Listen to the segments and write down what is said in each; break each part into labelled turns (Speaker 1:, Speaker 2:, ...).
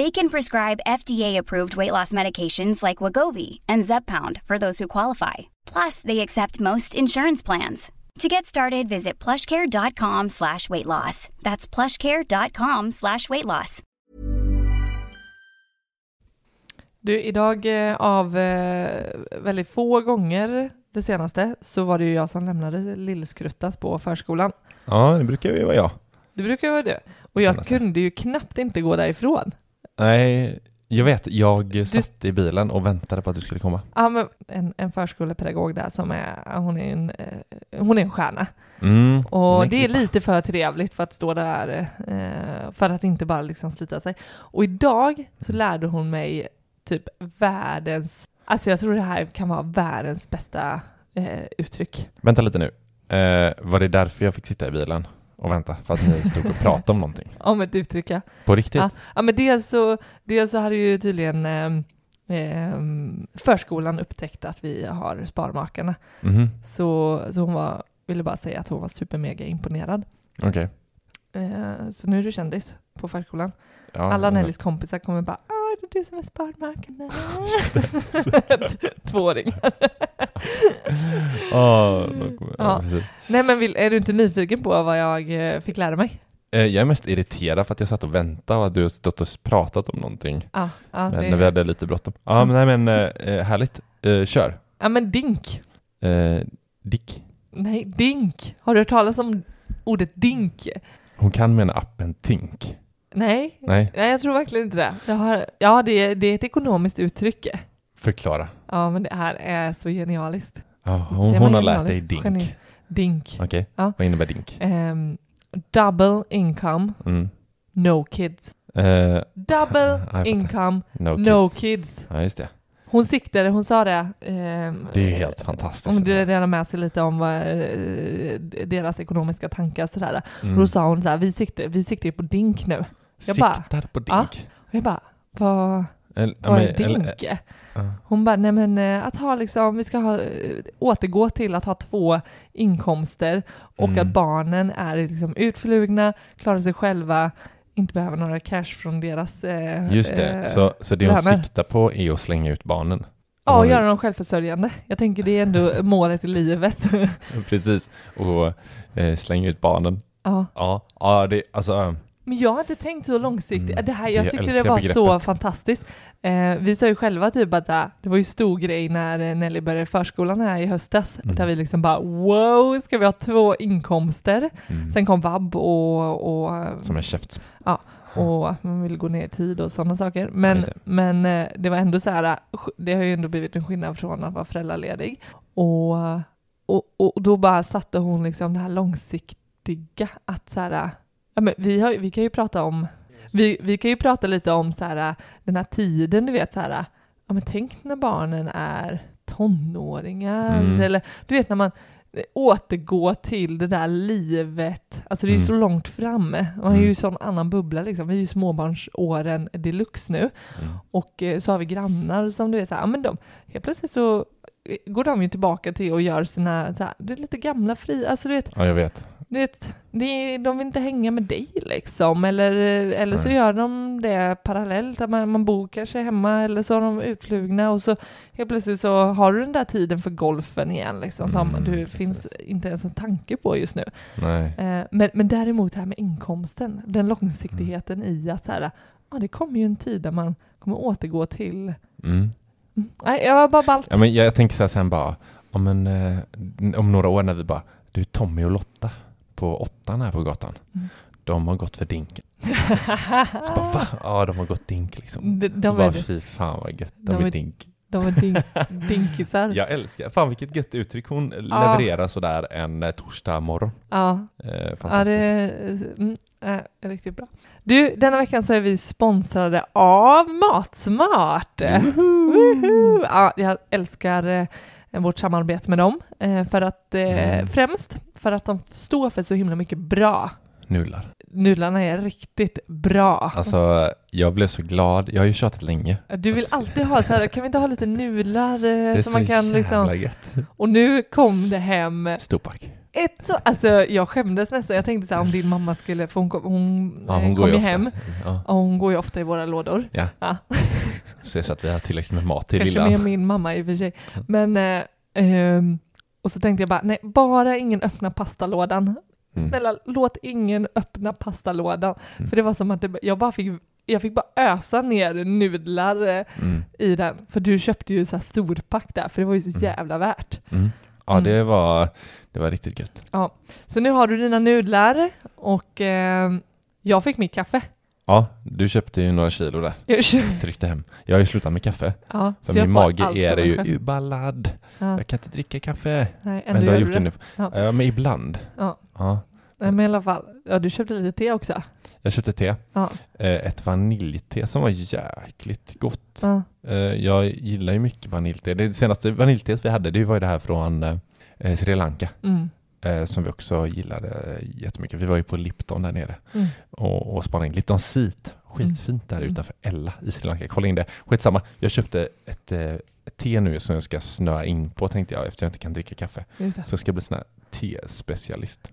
Speaker 1: They can prescribe FDA-approved weight loss medications like Wagovi and Zepbound for those who qualify. Plus, they accept most insurance plans. To get started, visit plushcare.com slash weight loss. That's plushcare.com slash weight loss.
Speaker 2: Du, idag eh, av eh, väldigt få gånger det senaste så var det ju jag som lämnade Lillskruttas på förskolan.
Speaker 3: Ja, det brukar ju vara jag.
Speaker 2: Det brukar ju vara det. Och jag kunde ju knappt inte gå därifrån.
Speaker 3: Nej, jag vet. Jag satt i bilen och väntade på att du skulle komma.
Speaker 2: Ja, men en, en förskolepedagog där som är, hon är en, eh, hon är en stjärna.
Speaker 3: Mm,
Speaker 2: Och det är lite för trevligt för att stå där, eh, för att inte bara liksom slita sig. Och idag så lärde hon mig typ världens, alltså jag tror det här kan vara världens bästa eh, uttryck.
Speaker 3: Vänta lite nu. Eh, var det därför jag fick sitta i bilen och vänta? För att ni stod och pratade om någonting?
Speaker 2: Om ett uttryck, ja.
Speaker 3: På riktigt?
Speaker 2: Ja, ja men dels så, dels så hade ju tydligen ehm, förskolan upptäckt att vi har Sparmakarna.
Speaker 3: Mhm,
Speaker 2: Så, så hon var, ville bara säga att hon var supermega imponerad.
Speaker 3: Okej.
Speaker 2: Eh, så nu är du kändis på förskolan.
Speaker 3: Ja,
Speaker 2: Alla Nellys kompisar kommer bara ah, du som är Sparmakarna. Tvååringar.
Speaker 3: Då kommer- ja.
Speaker 2: Nej men vill, är du inte nyfiken på vad jag eh, fick lära mig?
Speaker 3: Eh, Jag är mest irriterad för att jag satt och väntade och att du har stått och pratat om någonting.
Speaker 2: Ja, ja,
Speaker 3: Men när vi hade lite bråttom. Ja, men nej men eh, härligt. Eh, kör.
Speaker 2: ja men dink.
Speaker 3: Eh, Dick.
Speaker 2: Nej, dink. Har du hört talas om ordet dink?
Speaker 3: Hon kan mena appen Tink.
Speaker 2: Nej,
Speaker 3: Nej,
Speaker 2: Nej, jag tror verkligen inte det. Jag har, ja, det är, det är ett ekonomiskt uttryck.
Speaker 3: förklara.
Speaker 2: Ja, men det här är så genialiskt.
Speaker 3: Ja, hon hon har lärt dig? Dink.
Speaker 2: Geni- Dink.
Speaker 3: Okej,
Speaker 2: Ja.
Speaker 3: vad innebär Dink?
Speaker 2: Ehm, double income,
Speaker 3: Mm.
Speaker 2: no kids.
Speaker 3: Eh,
Speaker 2: Double income,
Speaker 3: no,
Speaker 2: no
Speaker 3: kids.
Speaker 2: kids.
Speaker 3: Ja, just det.
Speaker 2: Hon siktade, hon sa det. ehm,
Speaker 3: Det är ju helt fantastiskt.
Speaker 2: Om det delar med sig lite om eh, deras ekonomiska tankar och sådär.
Speaker 3: Mm.
Speaker 2: Och då sa hon så här, vi siktar, vi siktar på dink nu. Jag bara,
Speaker 3: Siktar på
Speaker 2: Ja.
Speaker 3: Dink.
Speaker 2: och jag bara, vad,
Speaker 3: ja,
Speaker 2: vad är dink?
Speaker 3: eller- ja.
Speaker 2: Hon bara, nej men eh, att ha liksom, vi ska ha, eh, återgå till att ha två inkomster och
Speaker 3: Mm.
Speaker 2: att barnen är liksom utflugna, klarar sig själva, inte behöver några cash från deras eh,
Speaker 3: Just det,
Speaker 2: eh,
Speaker 3: så, så det hon siktar på är att slänga ut barnen?
Speaker 2: Ja, och göra dem självförsörjande. Jag tänker det är ändå målet i livet.
Speaker 3: Precis, och eh, slänga ut barnen.
Speaker 2: ja.
Speaker 3: Ja, ja det, alltså,
Speaker 2: Men jag har inte tänkt så långsiktigt.
Speaker 3: Mm,
Speaker 2: Det här, jag
Speaker 3: jag
Speaker 2: tyckte det var
Speaker 3: begreppet.
Speaker 2: så fantastiskt. Eh, vi sa ju själva typ att äh, det var ju stor grej när eh, Nelly började förskolan här i höstas,
Speaker 3: Mm.
Speaker 2: där vi liksom bara wow, ska vi ha två inkomster?
Speaker 3: mm,
Speaker 2: Sen kom vab och, och,
Speaker 3: som en käft.
Speaker 2: och man vill gå ner i tid och sådana saker. Men,
Speaker 3: det.
Speaker 2: men eh, det var ändå så här, eh, det har ju ändå blivit en skillnad från att vara föräldraledig. Och, och, och då bara satte hon liksom det här långsiktiga, att så här, ja, men vi, har, vi kan ju prata om, vi, vi kan ju prata lite om så här, den här tiden, du vet så här, ja men tänk när barnen är tonåringar,
Speaker 3: Mm.
Speaker 2: eller du vet när man återgår till det där livet, alltså det är ju
Speaker 3: Mm.
Speaker 2: så långt framme, man är ju i
Speaker 3: Mm.
Speaker 2: sån annan bubbla liksom, vi är ju småbarnsåren deluxe nu,
Speaker 3: Mm.
Speaker 2: och eh, så har vi grannar som du vet så här, ja men de, helt plötsligt så eh, går de ju tillbaka till och gör sina, så här, det är lite gamla fri, alltså du vet,
Speaker 3: Ja, jag vet.
Speaker 2: Du vet, det, de vill inte hänga med dig liksom. Eller, eller så
Speaker 3: Nej.
Speaker 2: gör de det parallellt, att man, man bor kanske hemma eller så är de utflugna och så helt plötsligt så har du den där tiden för golfen igen liksom, som
Speaker 3: Mm,
Speaker 2: du
Speaker 3: precis.
Speaker 2: finns inte ens en tanke på just nu. Eh, men, men däremot här med inkomsten, den långsiktigheten i att så här, ja, det kommer ju en tid där man kommer återgå till...
Speaker 3: Mm.
Speaker 2: Mm. Nej, jag var bara ballt.
Speaker 3: Ja, men jag, jag tänker så här sen bara, om, en, eh, om några år när vi bara, du Tommy och Lotta på åttan här på gatan,
Speaker 2: Mm.
Speaker 3: de har gått för dink. Så bara, va? Ja, de har gått dink liksom.
Speaker 2: De, de,
Speaker 3: bara,
Speaker 2: är,
Speaker 3: fy fan vad gött, de,
Speaker 2: De
Speaker 3: är
Speaker 2: är-
Speaker 3: dink.
Speaker 2: de är dink, dinkisar.
Speaker 3: Jag älskar, fan vilket gött uttryck hon levererar sådär en eh, torsdag morgon.
Speaker 2: Ja,
Speaker 3: Eh,
Speaker 2: ja det
Speaker 3: fantastiskt.
Speaker 2: är mm, är riktigt bra. Du, denna veckan så är vi sponsrade av Matsmart. Woho! Ja, jag älskar eh, vårt samarbete med dem. Eh, för att, eh,
Speaker 3: Mm.
Speaker 2: Främst för att de står för så himla mycket bra.
Speaker 3: Nudlar.
Speaker 2: Nudlarna är riktigt bra.
Speaker 3: Alltså, jag blev så glad. Jag har ju tjatat länge.
Speaker 2: Du vill alltid ha så här, kan vi inte ha lite nudlar eh,
Speaker 3: Det är
Speaker 2: som
Speaker 3: så
Speaker 2: man kan
Speaker 3: jävla
Speaker 2: liksom...
Speaker 3: gött.
Speaker 2: Och nu kom det hem
Speaker 3: Storpack.
Speaker 2: ett så, alltså jag skämdes nästan, jag tänkte så här om din mamma skulle, för hon kom, hon,
Speaker 3: Ja,
Speaker 2: eh,
Speaker 3: hon
Speaker 2: kom
Speaker 3: går
Speaker 2: ju hem
Speaker 3: Ja.
Speaker 2: och hon går ju ofta i våra lådor.
Speaker 3: Ja.
Speaker 2: Ja.
Speaker 3: Så, att vi har tillräckligt med mat till
Speaker 2: Kanske
Speaker 3: lillan.
Speaker 2: med min mamma i och för sig. Men, eh, ehm, och så tänkte jag bara, nej, bara ingen öppna pastalådan.
Speaker 3: Mm.
Speaker 2: Snälla, låt ingen öppna pastalådan.
Speaker 3: Mm.
Speaker 2: För det var som att det, jag bara fick, jag fick bara ösa ner nudlar eh,
Speaker 3: Mm.
Speaker 2: i den. För du köpte ju så här storpack där, för det var ju så
Speaker 3: Mm.
Speaker 2: jävla värt.
Speaker 3: Mm. Ja, det var, det var riktigt gött.
Speaker 2: Ja. Så nu har du dina nudlar och eh, jag fick mitt kaffe.
Speaker 3: Ja, du köpte ju några kilo där.
Speaker 2: Jag
Speaker 3: Tryckte hem. Jag har ju slutat med kaffe.
Speaker 2: Ja, så
Speaker 3: min mage är ju uballad.
Speaker 2: Ja.
Speaker 3: Jag kan inte dricka kaffe.
Speaker 2: Nej,
Speaker 3: Men du har gjort det. nu.
Speaker 2: Ja.
Speaker 3: Ja, men ibland.
Speaker 2: Ja.
Speaker 3: Ja.
Speaker 2: Nej, men i alla fall. Ja, du köpte lite te också.
Speaker 3: Jag köpte te.
Speaker 2: Ja.
Speaker 3: Eh, Ett vaniljte som var jäkligt gott.
Speaker 2: Ja.
Speaker 3: Eh, Jag gillar ju mycket vaniljte. Det senaste vaniljteet vi hade, det var ju det här från eh, Sri Lanka.
Speaker 2: Mm.
Speaker 3: Eh, Som vi också gillade jättemycket. Vi var ju på Lipton där nere
Speaker 2: Mm.
Speaker 3: och, och spanade in Lipton Seat. Skitfint där
Speaker 2: Mm.
Speaker 3: utanför Ella i Sri Lanka. Kolla in det. Skitsamma. Jag köpte ett, eh, ett te nu som jag ska snöa in på tänkte jag eftersom jag inte kan dricka kaffe. Så jag ska bli sån här te-specialist.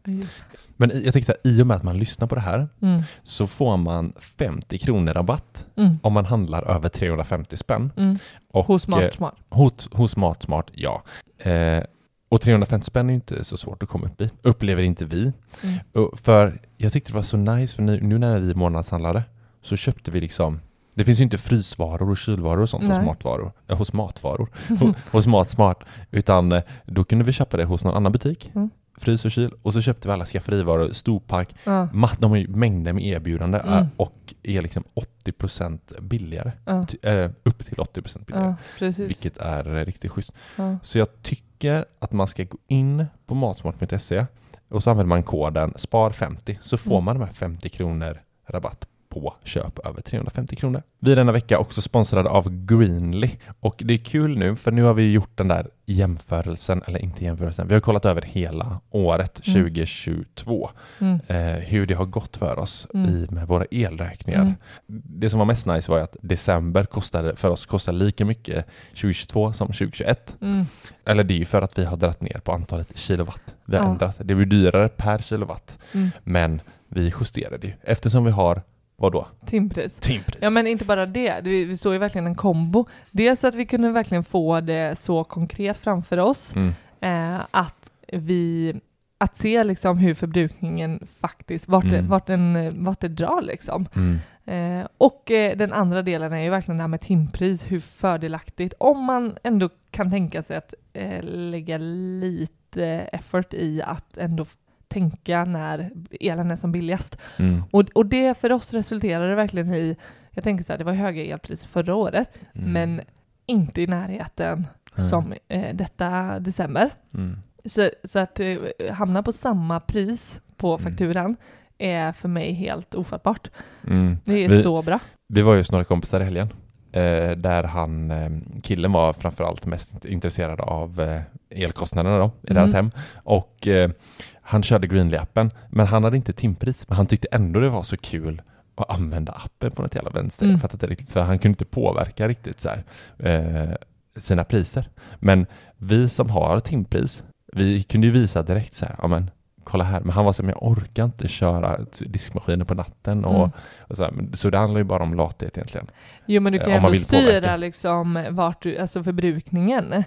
Speaker 3: Men jag tänkte här, i och med att man lyssnar på det här.
Speaker 2: Mm.
Speaker 3: så får man 50 kronor rabatt
Speaker 2: Mm.
Speaker 3: om man handlar över 350 spänn.
Speaker 2: Mm.
Speaker 3: Och,
Speaker 2: Hos
Speaker 3: eh,
Speaker 2: Smart Smart.
Speaker 3: Hos, hos Matsmart, ja. Eh, och 350 spänn är ju inte så svårt att komma upp i. Upplever inte vi.
Speaker 2: Mm.
Speaker 3: För jag tyckte det var så nice, för nu, nu när vi månadshandlade så köpte vi liksom det finns ju inte frysvaror och kylvaror och sånt hos
Speaker 2: Nej.
Speaker 3: matvaror, eh, hos matvaror, Ho- hos Matsmart, utan eh, då kunde vi köpa det hos någon annan butik,
Speaker 2: Mm.
Speaker 3: frys och kyl, och så köpte vi alla skafferivaror, storpack,
Speaker 2: Ja.
Speaker 3: matt, de har ju mängder med erbjudande eh,
Speaker 2: Mm.
Speaker 3: och är liksom 80% billigare,
Speaker 2: Ja.
Speaker 3: Eh, upp till 80% billigare,
Speaker 2: ja, precis.
Speaker 3: vilket är riktigt schysst.
Speaker 2: Ja.
Speaker 3: Så jag tycker att man ska gå in på matsmart.se och så använder man koden SPAR50 så får
Speaker 2: Mm.
Speaker 3: man de här 50 kronor rabatt på köp över 350 kronor. Vi är denna vecka också sponsrade av Greenly och det är kul nu för nu har vi gjort den där jämförelsen, eller inte jämförelsen, vi har kollat över hela året
Speaker 2: Mm.
Speaker 3: 2022
Speaker 2: Mm.
Speaker 3: eh, hur det har gått för oss
Speaker 2: Mm.
Speaker 3: i, med våra elräkningar.
Speaker 2: Mm.
Speaker 3: Det som var mest nice var att december kostade, för oss kostade lika mycket 2022 som 2021.
Speaker 2: Mm.
Speaker 3: Eller det är ju för att vi har dragit ner på antalet kilowatt. Vi har
Speaker 2: Ja.
Speaker 3: ändrat. Det blir dyrare per kilowatt.
Speaker 2: Mm.
Speaker 3: Men vi justerade ju eftersom vi har, vad då?
Speaker 2: Timpris.
Speaker 3: Timpris.
Speaker 2: Ja men inte bara det, vi, vi såg ju verkligen en kombo. Dels att vi kunde verkligen få det så konkret framför oss,
Speaker 3: Mm.
Speaker 2: eh, att vi att se liksom hur förbrukningen faktiskt, vart, det,
Speaker 3: Mm.
Speaker 2: vart, den, vart det drar liksom.
Speaker 3: Mm.
Speaker 2: Eh, och eh, den andra delen är ju verkligen det här med timpris, hur fördelaktigt, om man ändå kan tänka sig att eh, lägga lite effort i att ändå tänka när elen är som billigast.
Speaker 3: Mm.
Speaker 2: Och, och det för oss resulterade verkligen i, jag tänker så här, det var höga elpriser förra året,
Speaker 3: Mm.
Speaker 2: men inte i närheten
Speaker 3: Nej.
Speaker 2: som eh, detta december.
Speaker 3: Mm.
Speaker 2: Så, så att eh, hamna på samma pris på
Speaker 3: Mm.
Speaker 2: fakturan är för mig helt ofattbart.
Speaker 3: Mm.
Speaker 2: Det är
Speaker 3: Vi-
Speaker 2: så bra.
Speaker 3: Vi var ju några kompisar i helgen. Eh, där han, eh, killen var framförallt mest intresserad av eh, elkostnaderna då, i
Speaker 2: Mm.
Speaker 3: deras hem. Och eh, han körde Greenly-appen, men han hade inte timpris. Men han tyckte ändå det var så kul att använda appen på något jävla vänster.
Speaker 2: Mm.
Speaker 3: Fattar inte riktigt, så han kunde inte påverka riktigt så här, eh, sina priser. Men vi som har timpris, vi kunde ju visa direkt så här, ja men kolla här. Men han var så här, men jag orkar inte köra diskmaskinen på natten. Och,
Speaker 2: Mm.
Speaker 3: och så, här, så det handlar ju bara om lathet egentligen.
Speaker 2: Jo men du
Speaker 3: Eh,
Speaker 2: kan
Speaker 3: om man
Speaker 2: ändå styra
Speaker 3: påverka.
Speaker 2: liksom vart du, alltså förbrukningen.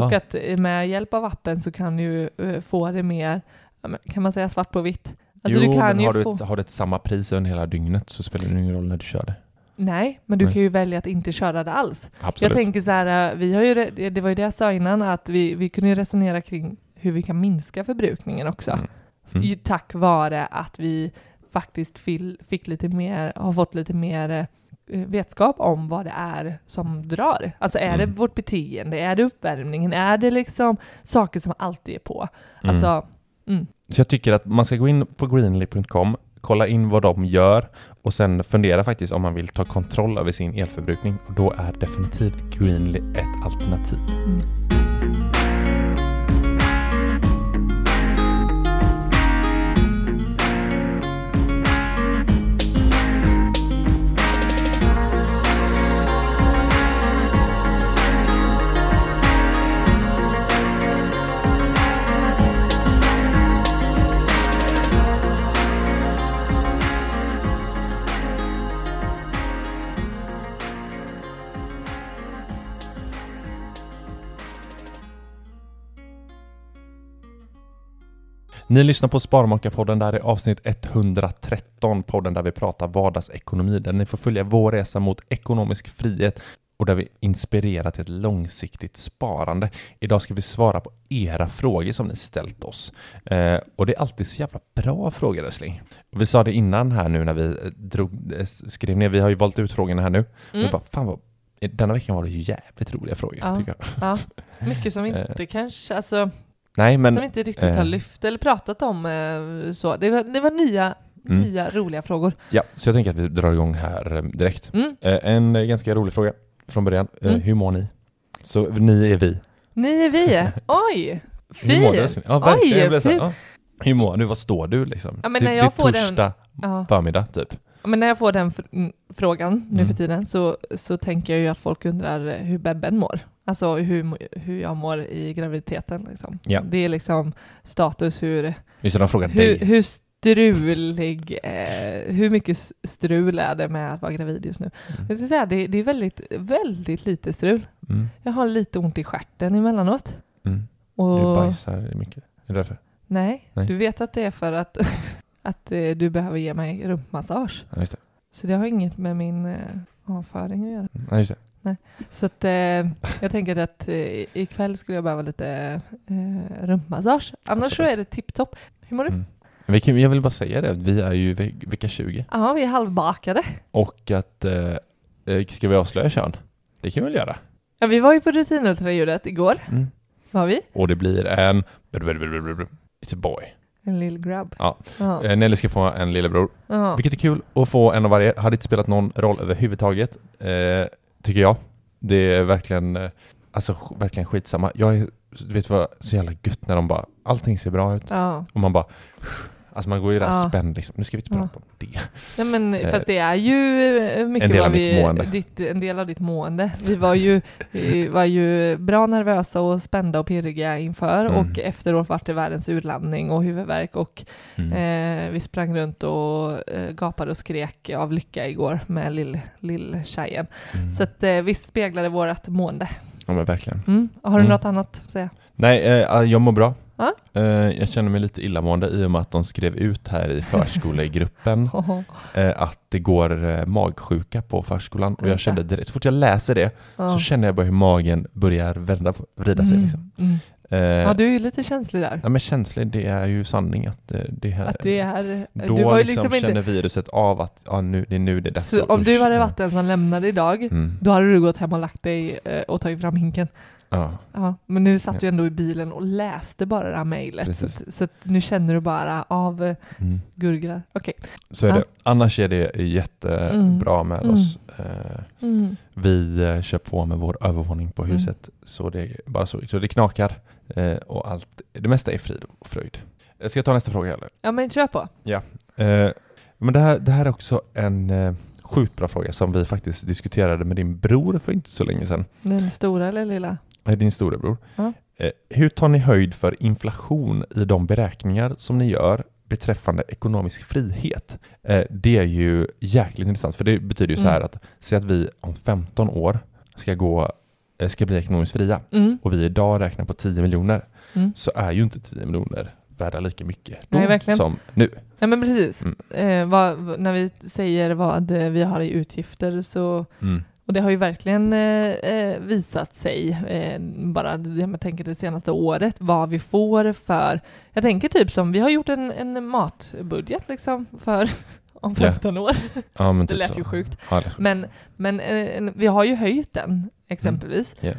Speaker 2: Och att eh, med hjälp av appen så kan du eh, få det mer, ja, kan man säga svart på vitt? Alltså
Speaker 3: jo,
Speaker 2: du kan
Speaker 3: men
Speaker 2: ju
Speaker 3: har,
Speaker 2: få...
Speaker 3: du ett, har du ett samma pris under hela dygnet så spelar det ingen roll när du kör det.
Speaker 2: Nej, men du
Speaker 3: Nej.
Speaker 2: kan ju välja att inte köra det alls.
Speaker 3: Absolut.
Speaker 2: Jag tänker så här, eh, vi har ju, det var ju det jag sa innan, att vi, vi kunde ju resonera kring hur vi kan minska förbrukningen också.
Speaker 3: Mm. Mm.
Speaker 2: Tack vare att vi faktiskt fick lite mer, har fått lite mer vetskap om vad det är som drar. Alltså är
Speaker 3: Mm.
Speaker 2: det vårt beteende, är det uppvärmningen, är det liksom saker som alltid är på?
Speaker 3: Mm.
Speaker 2: Alltså, mm.
Speaker 3: Så jag tycker att man ska gå in på greenly.com, kolla in vad de gör och sen fundera faktiskt om man vill ta kontroll över sin elförbrukning. Och då är definitivt Greenly ett alternativ. Ni lyssnar på Sparmakarpodden, där är avsnitt 113, podden där vi pratar vardagsekonomi, där ni får följa vår resa mot ekonomisk frihet och där vi inspirerar till ett långsiktigt sparande. Idag ska vi svara på era frågor som ni ställt oss. Eh, och det är alltid så jävla bra frågor älskling. Vi sa det innan här nu när vi eh, drog, eh, skrev ner, vi har ju valt ut frågorna här nu.
Speaker 2: Mm.
Speaker 3: Vi bara, fan vad, denna veckan var det jävligt roliga frågor
Speaker 2: Ja.
Speaker 3: tycker jag.
Speaker 2: Ja, mycket som
Speaker 3: Eh.
Speaker 2: inte kanske, alltså,
Speaker 3: Nej men,
Speaker 2: som inte riktigt
Speaker 3: eh,
Speaker 2: har lyft eller pratat om eh, så. Det var, det var nya,
Speaker 3: Mm.
Speaker 2: nya roliga frågor.
Speaker 3: ja, så jag tänker att vi drar igång här eh, direkt.
Speaker 2: Mm.
Speaker 3: Eh, En ganska rolig fråga från början.
Speaker 2: Mm.
Speaker 3: Hur mår ni? Så ni är vi.
Speaker 2: Ni är vi. Oj!
Speaker 3: Hur mår du?
Speaker 2: Fint!
Speaker 3: Ja, verkligen.
Speaker 2: Oj,
Speaker 3: så här,
Speaker 2: fint!
Speaker 3: ja. Hur mår du? Var står du liksom?
Speaker 2: Ja, men
Speaker 3: det,
Speaker 2: när
Speaker 3: det
Speaker 2: jag
Speaker 3: är
Speaker 2: får den-
Speaker 3: torsdag
Speaker 2: Ja.
Speaker 3: förmiddag typ.
Speaker 2: Men när jag får den fr- frågan nu
Speaker 3: Mm.
Speaker 2: för tiden så, så tänker jag ju att folk undrar hur bebben mår. Alltså hur, hur jag mår i graviditeten. Liksom.
Speaker 3: Ja.
Speaker 2: Det är liksom status hur,
Speaker 3: Just det, de frågar
Speaker 2: hur,
Speaker 3: dig.
Speaker 2: hur strulig, eh, hur mycket strul är det med att vara gravid just nu?
Speaker 3: Mm.
Speaker 2: Jag ska säga det, det är väldigt, väldigt lite strul.
Speaker 3: Mm.
Speaker 2: Jag har lite ont i stjärten emellanåt.
Speaker 3: Mm.
Speaker 2: Och,
Speaker 3: Du bajsar mycket. Är det därför?
Speaker 2: nej,
Speaker 3: Nej.
Speaker 2: du vet att det är för att, att eh, du behöver ge mig rumpmassage.
Speaker 3: Ja, just det.
Speaker 2: Så det har inget med min eh, avföring att göra.
Speaker 3: Ja, just det.
Speaker 2: Så att, eh, jag tänker att eh, ikväll skulle jag behöva lite eh, rumpmassage. Annars så
Speaker 3: Absolut.
Speaker 2: är det tipptopp. Hur mår du?
Speaker 3: Mm. Jag vill bara säga det, vi är ju ve- vecka 20
Speaker 2: Ja, vi är halvbakade.
Speaker 3: och att eh, eh, ska vi avslöja kön? Det kan vi väl göra?
Speaker 2: Ja, vi var ju på rutinultraljudet igår.
Speaker 3: Mm.
Speaker 2: Var vi?
Speaker 3: Och det blir en... It's a boy.
Speaker 2: En lill grabb.
Speaker 3: Ja.
Speaker 2: Ja.
Speaker 3: Eh, Nelly ska få en lillebror.
Speaker 2: ja.
Speaker 3: Vilket är kul att få en av varje. Hade inte spelat någon roll överhuvudtaget, eh, tycker jag. Det är verkligen, eh, alltså verkligen skitsamma. Jag är, du vet vad, så jävla gött när de bara, allting ser bra ut.
Speaker 2: ja.
Speaker 3: Och man bara, alltså man går ju där
Speaker 2: Ja.
Speaker 3: spänd liksom. Nu ska vi inte
Speaker 2: Ja.
Speaker 3: prata om det.
Speaker 2: Nej, men
Speaker 3: Eh,
Speaker 2: fast det är ju eh, mycket
Speaker 3: en del av
Speaker 2: vi. Ditt, en del av ditt mående. Vi var ju, vi var ju bra nervösa och spända och pirriga inför
Speaker 3: Mm.
Speaker 2: och efteråt vart det världens urladdning och huvudvärk och
Speaker 3: Mm.
Speaker 2: eh, vi sprang runt och eh, gapade och skrek av lycka igår med lill, lill-tjejen.
Speaker 3: Mm.
Speaker 2: Så att eh, visst speglade vårt mående.
Speaker 3: Ja men verkligen.
Speaker 2: Mm. Har du
Speaker 3: Mm.
Speaker 2: något annat att säga?
Speaker 3: Nej, eh, jag mår bra.
Speaker 2: Ja.
Speaker 3: Eh, jag känner mig lite illamående i och med att de skrev ut här i förskolegruppen eh, att det går eh, magsjuka på förskolan. Och jag kände direkt, så fort jag läser det
Speaker 2: Ja.
Speaker 3: så känner jag bara hur magen börjar vända, vrida sig.
Speaker 2: Mm,
Speaker 3: Liksom.
Speaker 2: mm.
Speaker 3: Eh,
Speaker 2: Ja, du är ju lite känslig där.
Speaker 3: ja, men känslig, det är ju sanning att det här...
Speaker 2: Att det är...
Speaker 3: då
Speaker 2: du var ju
Speaker 3: liksom
Speaker 2: liksom
Speaker 3: känner
Speaker 2: inte...
Speaker 3: viruset av att ja, nu, det är nu det är dags
Speaker 2: Så om du
Speaker 3: usch,
Speaker 2: hade
Speaker 3: ja.
Speaker 2: varit den som lämnade idag,
Speaker 3: Mm.
Speaker 2: då hade du gått hem och lagt dig och tagit fram hinken.
Speaker 3: Ja.
Speaker 2: Ja, men nu satt du ändå i bilen och läste bara det här mejlet. Så, så nu känner du bara av eh,
Speaker 3: Mm.
Speaker 2: gurglar. Okej.
Speaker 3: Så är
Speaker 2: Ja.
Speaker 3: det. Annars är det jättebra med
Speaker 2: Mm.
Speaker 3: oss. Eh,
Speaker 2: Mm.
Speaker 3: Vi eh, kör på med vår övervåning på
Speaker 2: Mm.
Speaker 3: huset. Så det bara så, så det knakar och allt. Det mesta är frid och fröjd. Jag ska ta nästa fråga eller?
Speaker 2: Ja, men kör på.
Speaker 3: Eh, men det här, det här är också en sjukt bra fråga som vi faktiskt diskuterade med din bror för inte så länge sedan.
Speaker 2: Den stora eller lilla?
Speaker 3: Din storebror. Eh, hur tar ni höjd för inflation i de beräkningar som ni gör beträffande ekonomisk frihet? Eh, det är ju jäkligt intressant, för det betyder ju så här
Speaker 2: Mm.
Speaker 3: att säg att vi om 15 år ska gå eh, ska bli ekonomiskt fria
Speaker 2: Mm.
Speaker 3: och vi idag räknar på 10 miljoner
Speaker 2: Mm.
Speaker 3: så är ju inte 10 miljoner värda lika mycket då
Speaker 2: Nej,
Speaker 3: som nu.
Speaker 2: Ja men precis.
Speaker 3: Mm.
Speaker 2: Eh, vad, när vi säger vad vi har i utgifter så
Speaker 3: Mm.
Speaker 2: Och det har ju verkligen eh, eh, visat sig, eh, bara jag tänker det senaste året, vad vi får för, jag tänker typ som, vi har gjort en, en matbudget liksom för om
Speaker 3: Ja.
Speaker 2: 15 år.
Speaker 3: Ja, men
Speaker 2: Det
Speaker 3: typ
Speaker 2: lät
Speaker 3: så.
Speaker 2: ju sjukt.
Speaker 3: Ja, sjukt.
Speaker 2: Men, men eh, vi har ju höjt den exempelvis.
Speaker 3: Mm.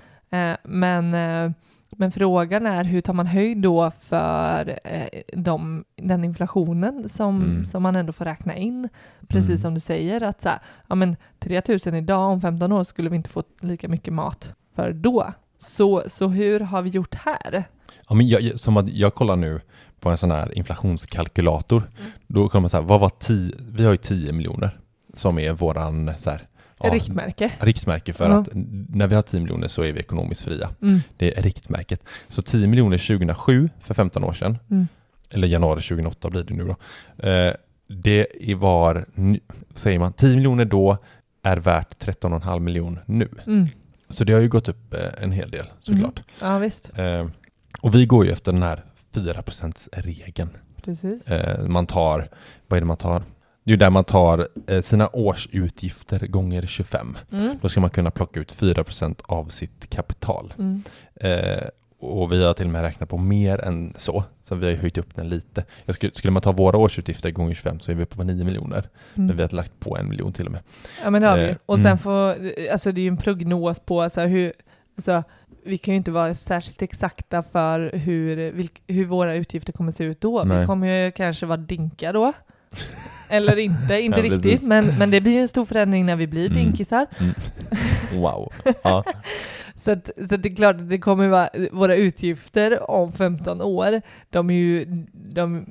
Speaker 2: Eh, men, eh, men frågan är hur tar man höjd då för eh, de, den inflationen som,
Speaker 3: Mm.
Speaker 2: som man ändå får räkna in? Precis
Speaker 3: Mm.
Speaker 2: som du säger att så här, ja men 3000 idag om 15 år skulle vi inte få lika mycket mat för då. Så, så hur har vi gjort här?
Speaker 3: Ja, men jag, som att jag kollar nu på en sån här inflationskalkylator.
Speaker 2: Mm.
Speaker 3: Då kommer man så här, vad var 10, vi har ju 10 miljoner som är våran så här, ja,
Speaker 2: Riktmärke.
Speaker 3: riktmärke för
Speaker 2: Ja.
Speaker 3: att när vi har 10 miljoner så är vi ekonomiskt fria.
Speaker 2: Mm.
Speaker 3: Det är riktmärket. Så 10 miljoner 2007 för 15 år sedan,
Speaker 2: Mm.
Speaker 3: eller januari 2008 blir det nu då. Eh, det var, säger man, 10 miljoner då är värt 13,5 miljoner nu.
Speaker 2: Mm.
Speaker 3: Så det har ju gått upp eh, en hel del såklart.
Speaker 2: Ja visst,
Speaker 3: Eh, och vi går ju efter den här 4%-regeln.
Speaker 2: precis.
Speaker 3: Eh, man tar, vad är det man tar? Det är ju där man tar eh, sina årsutgifter gånger 25.
Speaker 2: Mm.
Speaker 3: Då ska man kunna plocka ut 4% av sitt kapital.
Speaker 2: Mm.
Speaker 3: Eh, och vi har till och med räknat på mer än så, så vi har höjt upp den lite. Skulle, skulle man ta våra årsutgifter gånger 25 så är vi uppe på 9 miljoner.
Speaker 2: Mm.
Speaker 3: Men vi har lagt på en miljon till och med.
Speaker 2: Ja men det har vi.
Speaker 3: Eh,
Speaker 2: Och sen
Speaker 3: mm.
Speaker 2: får, alltså det är ju en prognos på så här, hur, alltså, vi kan ju inte vara särskilt exakta för hur, vilk, hur våra utgifter kommer se ut då. Vi
Speaker 3: Nej.
Speaker 2: kommer ju kanske vara dinka då. Eller inte, inte
Speaker 3: Ja,
Speaker 2: riktigt. Men, men det blir ju en stor förändring när vi blir
Speaker 3: Mm.
Speaker 2: dinkisar.
Speaker 3: Mm. Wow. Ja.
Speaker 2: Så, att, så att det är klart det kommer vara, våra utgifter om 15 år, de är ju, de,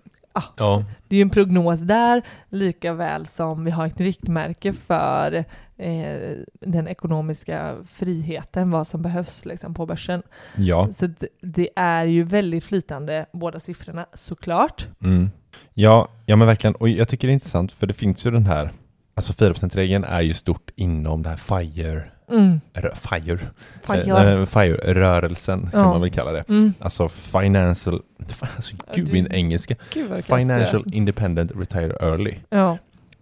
Speaker 3: ja.
Speaker 2: det är ju en prognos där, lika väl som vi har ett riktmärke för eh, den ekonomiska friheten, vad som behövs liksom, på börsen.
Speaker 3: Ja.
Speaker 2: Så det är ju väldigt flytande, båda siffrorna såklart.
Speaker 3: Mm. Ja, ja men verkligen. Och jag tycker det är intressant för det finns ju den här, alltså 4%-regeln är ju stort inom det här FIRE,
Speaker 2: Mm.
Speaker 3: FIRE,
Speaker 2: Fan,
Speaker 3: eh,
Speaker 2: jag-
Speaker 3: eh, FIRE-rörelsen kan
Speaker 2: Ja.
Speaker 3: man väl kalla det.
Speaker 2: Mm.
Speaker 3: Alltså financial, alltså
Speaker 2: Ja,
Speaker 3: gud min engelska.
Speaker 2: Gud
Speaker 3: Financial
Speaker 2: jag.
Speaker 3: Independent Retire Early.
Speaker 2: Ja.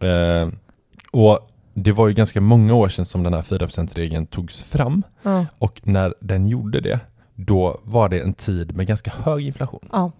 Speaker 3: Eh, och det var ju ganska många år sedan som den här 4%-regeln togs fram.
Speaker 2: Ja.
Speaker 3: Och när den gjorde det, då var det en tid med ganska hög inflation.
Speaker 2: Ja.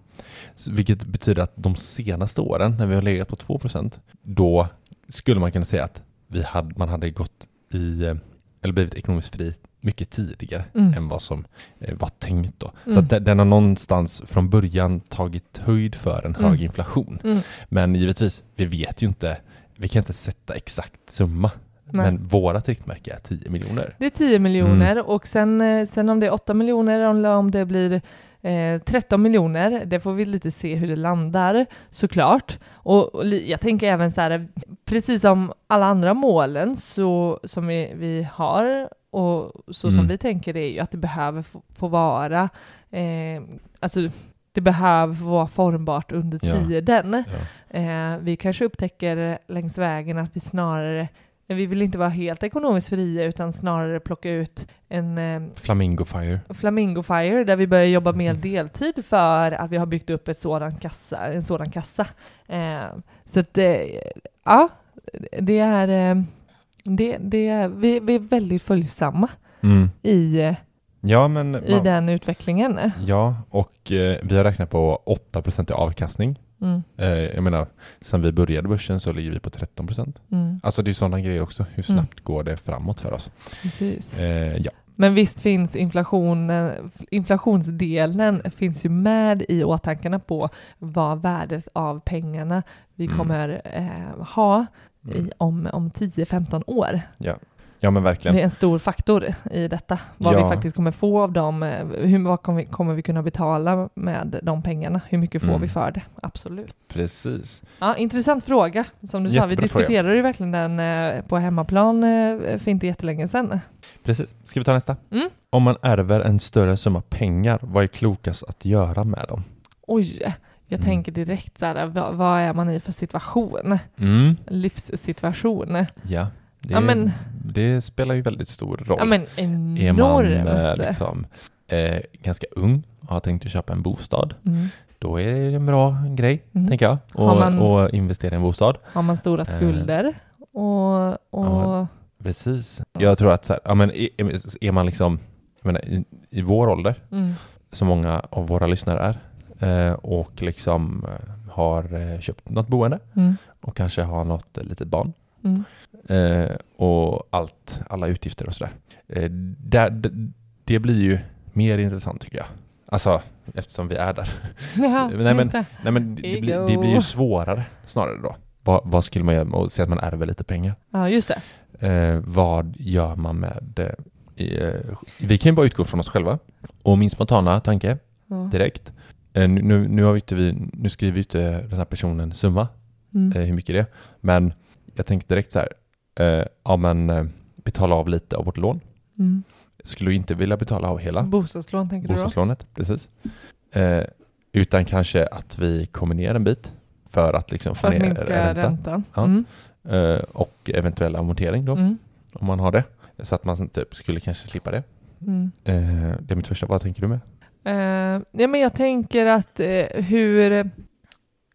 Speaker 3: Så, vilket betyder att de senaste åren, när vi har legat på 2%, då skulle man kunna säga att vi hade, man hade gått i, eh, eller blivit ekonomiskt fri mycket tidigare
Speaker 2: Mm.
Speaker 3: än vad som eh, var tänkt då. Så
Speaker 2: Mm.
Speaker 3: att den, den har någonstans från början tagit höjd för en
Speaker 2: Mm.
Speaker 3: hög inflation.
Speaker 2: Mm.
Speaker 3: Men givetvis, vi vet ju inte, vi kan inte sätta exakt summa.
Speaker 2: Nej.
Speaker 3: Men vårat riktmärke är 10 miljoner.
Speaker 2: Det är 10 miljoner
Speaker 3: Mm.
Speaker 2: och sen, eh, sen om det är 8 miljoner eller om det blir eh, 13 miljoner, det får vi lite se hur det landar såklart. Och, och jag tänker även så här, precis som alla andra målen så, som vi, vi har och så som
Speaker 3: Mm.
Speaker 2: vi tänker är ju att det behöver få, få vara, eh, alltså det behöver vara formbart under
Speaker 3: Ja.
Speaker 2: tiden.
Speaker 3: Ja.
Speaker 2: Eh, vi kanske upptäcker längs vägen att vi snarare vi vill inte vara helt ekonomiskt fria utan snarare plocka ut en eh,
Speaker 3: Flamingo Fire.
Speaker 2: Flamingo Fire där vi börjar jobba mer deltid för att vi har byggt upp ett sådan kassa, en sådan kassa. Eh, så att eh, ja, det är, eh, det, det är vi, vi är väldigt följsamma
Speaker 3: Mm.
Speaker 2: i,
Speaker 3: Ja, men
Speaker 2: i den utvecklingen.
Speaker 3: Ja, och eh, vi har räknat på 8% i avkastning.
Speaker 2: Mm,
Speaker 3: Eh, jag menar, sen vi började börsen så ligger vi på 13%.
Speaker 2: mm,
Speaker 3: Alltså det är sådana grejer också. Hur
Speaker 2: Mm.
Speaker 3: snabbt går det framåt för oss?
Speaker 2: precis.
Speaker 3: Eh, ja.
Speaker 2: Men visst finns inflationen, inflationsdelen finns ju med i åtankarna på vad värdet av pengarna vi
Speaker 3: Mm.
Speaker 2: kommer eh, ha i,
Speaker 3: Mm.
Speaker 2: om, om 10-15 år.
Speaker 3: Ja, Ja men verkligen.
Speaker 2: Det är en stor faktor i detta. Vad
Speaker 3: Ja.
Speaker 2: vi faktiskt kommer få av dem. eh, Hur, vad kommer vi, kommer vi kunna betala med de pengarna? Hur mycket får
Speaker 3: Mm.
Speaker 2: vi för det? Absolut.
Speaker 3: Precis.
Speaker 2: Ja, intressant fråga. Som du sa, vi
Speaker 3: Jättebra fråga.
Speaker 2: diskuterade ju verkligen den eh, på hemmaplan eh, för inte jättelänge sedan.
Speaker 3: Precis. Ska vi ta nästa?
Speaker 2: Mm.
Speaker 3: Om man ärver en större summa pengar, vad är klokast att göra med dem?
Speaker 2: Oj, jag
Speaker 3: Mm.
Speaker 2: tänker direkt så här, vad, vad är man i för situation?
Speaker 3: Mm.
Speaker 2: Livssituation.
Speaker 3: Ja, det,
Speaker 2: Ja, men-
Speaker 3: det spelar ju väldigt stor roll.
Speaker 2: Ja men
Speaker 3: är man
Speaker 2: enormt.
Speaker 3: eh, liksom, eh, ganska ung och har tänkt att köpa en bostad,
Speaker 2: Mm.
Speaker 3: då är det en bra grej,
Speaker 2: Mm.
Speaker 3: tänker jag, och,
Speaker 2: man-
Speaker 3: och investera i en bostad.
Speaker 2: Har man stora
Speaker 3: Eh.
Speaker 2: skulder och, och
Speaker 3: Ja. Precis. Jag tror att så här, ja, men är, är man liksom, menar, i, i vår ålder,
Speaker 2: mm,
Speaker 3: som många av våra lyssnare är, eh, och liksom eh, har eh, köpt något boende
Speaker 2: mm,
Speaker 3: och kanske har något eh, litet barn
Speaker 2: mm.
Speaker 3: eh, och allt, alla utgifter och sådär. Eh, där, det blir ju mer intressant tycker jag. Alltså eftersom vi är där.
Speaker 2: Ja,
Speaker 3: nej, men-
Speaker 2: det.
Speaker 3: Nej men det, det, blir, det blir ju svårare snarare då. Vad, vad skulle man göra och säga att man ärver lite pengar?
Speaker 2: Ja, just det.
Speaker 3: Eh, vad gör man med eh, i, eh, Vi kan ju bara utgå från oss själva. Och min spontana tanke
Speaker 2: Ja.
Speaker 3: direkt. Eh, nu, nu, har vi inte, vi, nu skriver vi inte den här personen summa,
Speaker 2: Mm.
Speaker 3: eh, hur mycket det är. Men jag tänkte direkt så här, eh, ja men eh, betala av lite av vårt lån.
Speaker 2: Mm.
Speaker 3: Skulle inte vilja betala av hela
Speaker 2: Bostadslån tänker du då?
Speaker 3: bostadslånet, precis. Eh, utan kanske att vi kommer ner en bit för att liksom få
Speaker 2: att
Speaker 3: ner
Speaker 2: minska
Speaker 3: räntan.
Speaker 2: räntan.
Speaker 3: Ja.
Speaker 2: Mm.
Speaker 3: Eh, och eventuell amortering då,
Speaker 2: Mm.
Speaker 3: om man har det. Så att man typ skulle kanske slippa det.
Speaker 2: Mm.
Speaker 3: Eh, det är mitt första, vad tänker du med?
Speaker 2: Eh, ja, men jag tänker att eh, hur...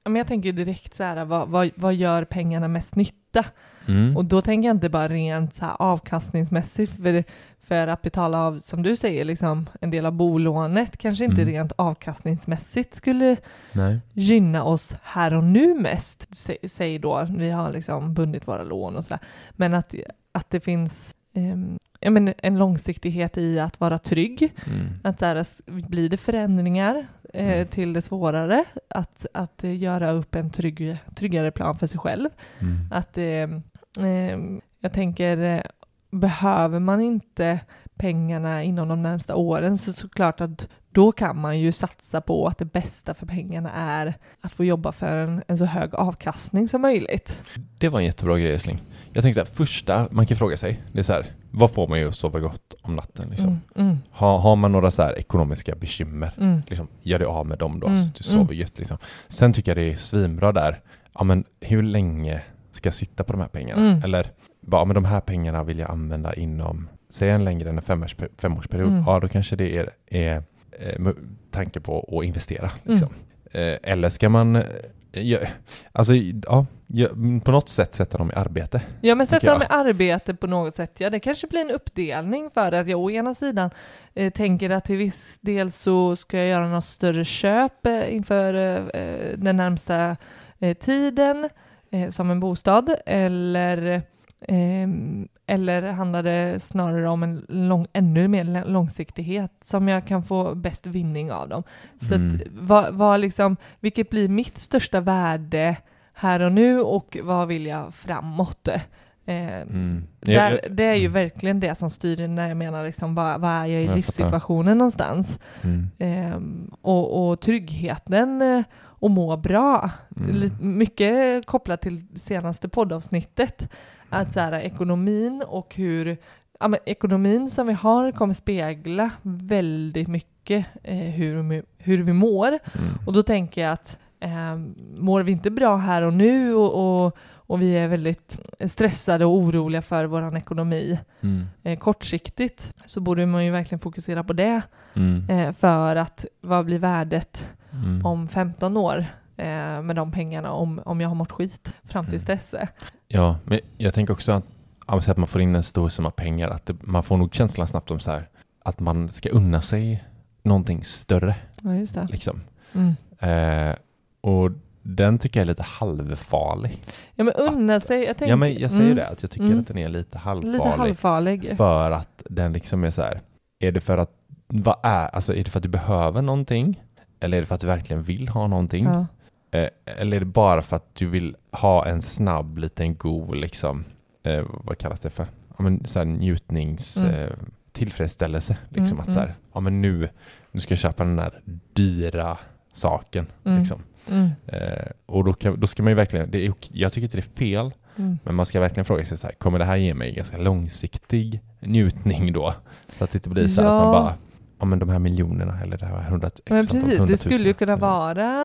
Speaker 2: Men jag tänker direkt så här, vad, vad, vad gör pengarna mest nytta?
Speaker 3: Mm.
Speaker 2: Och då tänker jag inte bara rent så här avkastningsmässigt, för, för att betala av, som du säger, liksom en del av bolånet kanske inte
Speaker 3: Mm.
Speaker 2: rent avkastningsmässigt skulle
Speaker 3: Nej.
Speaker 2: gynna oss här och nu mest, sä- säg då, vi har liksom bundit våra lån och sådär, men att, att det finns ehm, ja, men en långsiktighet i att vara trygg,
Speaker 3: Mm.
Speaker 2: att där blir det förändringar eh,
Speaker 3: Mm.
Speaker 2: till det svårare, att, att eh, göra upp en trygg, tryggare plan för sig själv.
Speaker 3: Mm.
Speaker 2: Att eh, eh, jag tänker, eh, behöver man inte pengarna inom de närmsta åren så såklart att då kan man ju satsa på att det bästa för pengarna är att få jobba för en, en så hög avkastning som möjligt.
Speaker 3: Det var en jättebra grej älskling. Jag tänkte så här, första man kan fråga sig, det är så här, vad får man ju att sova gott om natten liksom?
Speaker 2: Mm, mm,
Speaker 3: Har, har man några så här ekonomiska bekymmer,
Speaker 2: mm,
Speaker 3: liksom, gör det av med dem då
Speaker 2: Mm,
Speaker 3: så att du sover gött liksom. Sen tycker jag det är svinbra där, ja men hur länge ska jag sitta på de här pengarna?
Speaker 2: Mm.
Speaker 3: Eller, bara, men de här pengarna vill jag använda inom, säg en längre än en femårs, femårsperiod,
Speaker 2: Mm.
Speaker 3: ja då kanske det är, är eh, tanke på att investera. Liksom.
Speaker 2: Mm.
Speaker 3: Eh, eller ska man, eh, ja, alltså ja, på något sätt sätta dem i arbete.
Speaker 2: Ja men sätta dem i
Speaker 3: jag.
Speaker 2: arbete på något sätt, ja det kanske blir en uppdelning för att jag å ena sidan eh, tänker att till viss del så ska jag göra något större köp eh, inför eh, den närmsta eh, tiden eh, som en bostad eller eller handlar det snarare om en lång, ännu mer långsiktighet som jag kan få bäst vinning av dem? Så
Speaker 3: Mm.
Speaker 2: att, vad, vad liksom, vilket blir mitt största värde här och nu och vad vill jag framåt? Eh,
Speaker 3: Mm.
Speaker 2: där, det är ju
Speaker 3: mm.
Speaker 2: verkligen det som styr när jag menar liksom, vad, vad är jag i
Speaker 3: Jag
Speaker 2: livssituationen någonstans?
Speaker 3: Mm.
Speaker 2: Ehm, och, och tryggheten eh, och må bra.
Speaker 3: Mm.
Speaker 2: Mycket kopplat till senaste poddavsnittet. Att så här, ekonomin och hur ja, men ekonomin som vi har kommer spegla väldigt mycket eh, hur, vi- hur vi mår.
Speaker 3: Mm.
Speaker 2: Och då tänker jag att eh, mår vi inte bra här och nu och, och, och vi är väldigt stressade och oroliga för vår ekonomi
Speaker 3: Mm.
Speaker 2: eh, kortsiktigt så borde man ju verkligen fokusera på det
Speaker 3: Mm.
Speaker 2: eh, för att vad blir värdet
Speaker 3: Mm.
Speaker 2: om 15 år eh, med de pengarna om, om jag har mått skit fram tills
Speaker 3: Mm.
Speaker 2: dess.
Speaker 3: Ja, men jag tänker också att, att man får in en stor summa pengar, att det, man får nog känslan snabbt om så här, att man ska unna sig någonting större.
Speaker 2: Ja, just det.
Speaker 3: Liksom.
Speaker 2: Mm.
Speaker 3: Eh, och den tycker jag är lite halvfarlig.
Speaker 2: Ja, men unna sig. Jag tänker,
Speaker 3: ja, men jag säger
Speaker 2: mm,
Speaker 3: det, att jag tycker
Speaker 2: Mm.
Speaker 3: att den är lite halvfarlig.
Speaker 2: Lite halvfarlig.
Speaker 3: För att den liksom är så här, är det för att, vad är, alltså är det för att du behöver någonting? Eller är det för att du verkligen vill ha någonting?
Speaker 2: Ja.
Speaker 3: Eh, eller är det bara för att du vill ha en snabb liten god liksom eh, vad kallas det för? Ja, men så här njutnings...
Speaker 2: Mm.
Speaker 3: Eh, tillfredsställelse. Liksom
Speaker 2: Mm,
Speaker 3: att så här, ja men nu, nu ska jag köpa den där dyra saken.
Speaker 2: Mm.
Speaker 3: Liksom.
Speaker 2: Mm.
Speaker 3: Eh, och då, kan, då ska man ju verkligen, det är, jag tycker inte det är fel,
Speaker 2: Mm.
Speaker 3: men man ska verkligen fråga sig så här, kommer det här ge mig ganska långsiktig njutning då? Så att det inte blir så här att man
Speaker 2: Ja.
Speaker 3: bara, ja men de här miljonerna eller det här hundra,
Speaker 2: Men precis, det
Speaker 3: hundratusen.
Speaker 2: skulle ju kunna vara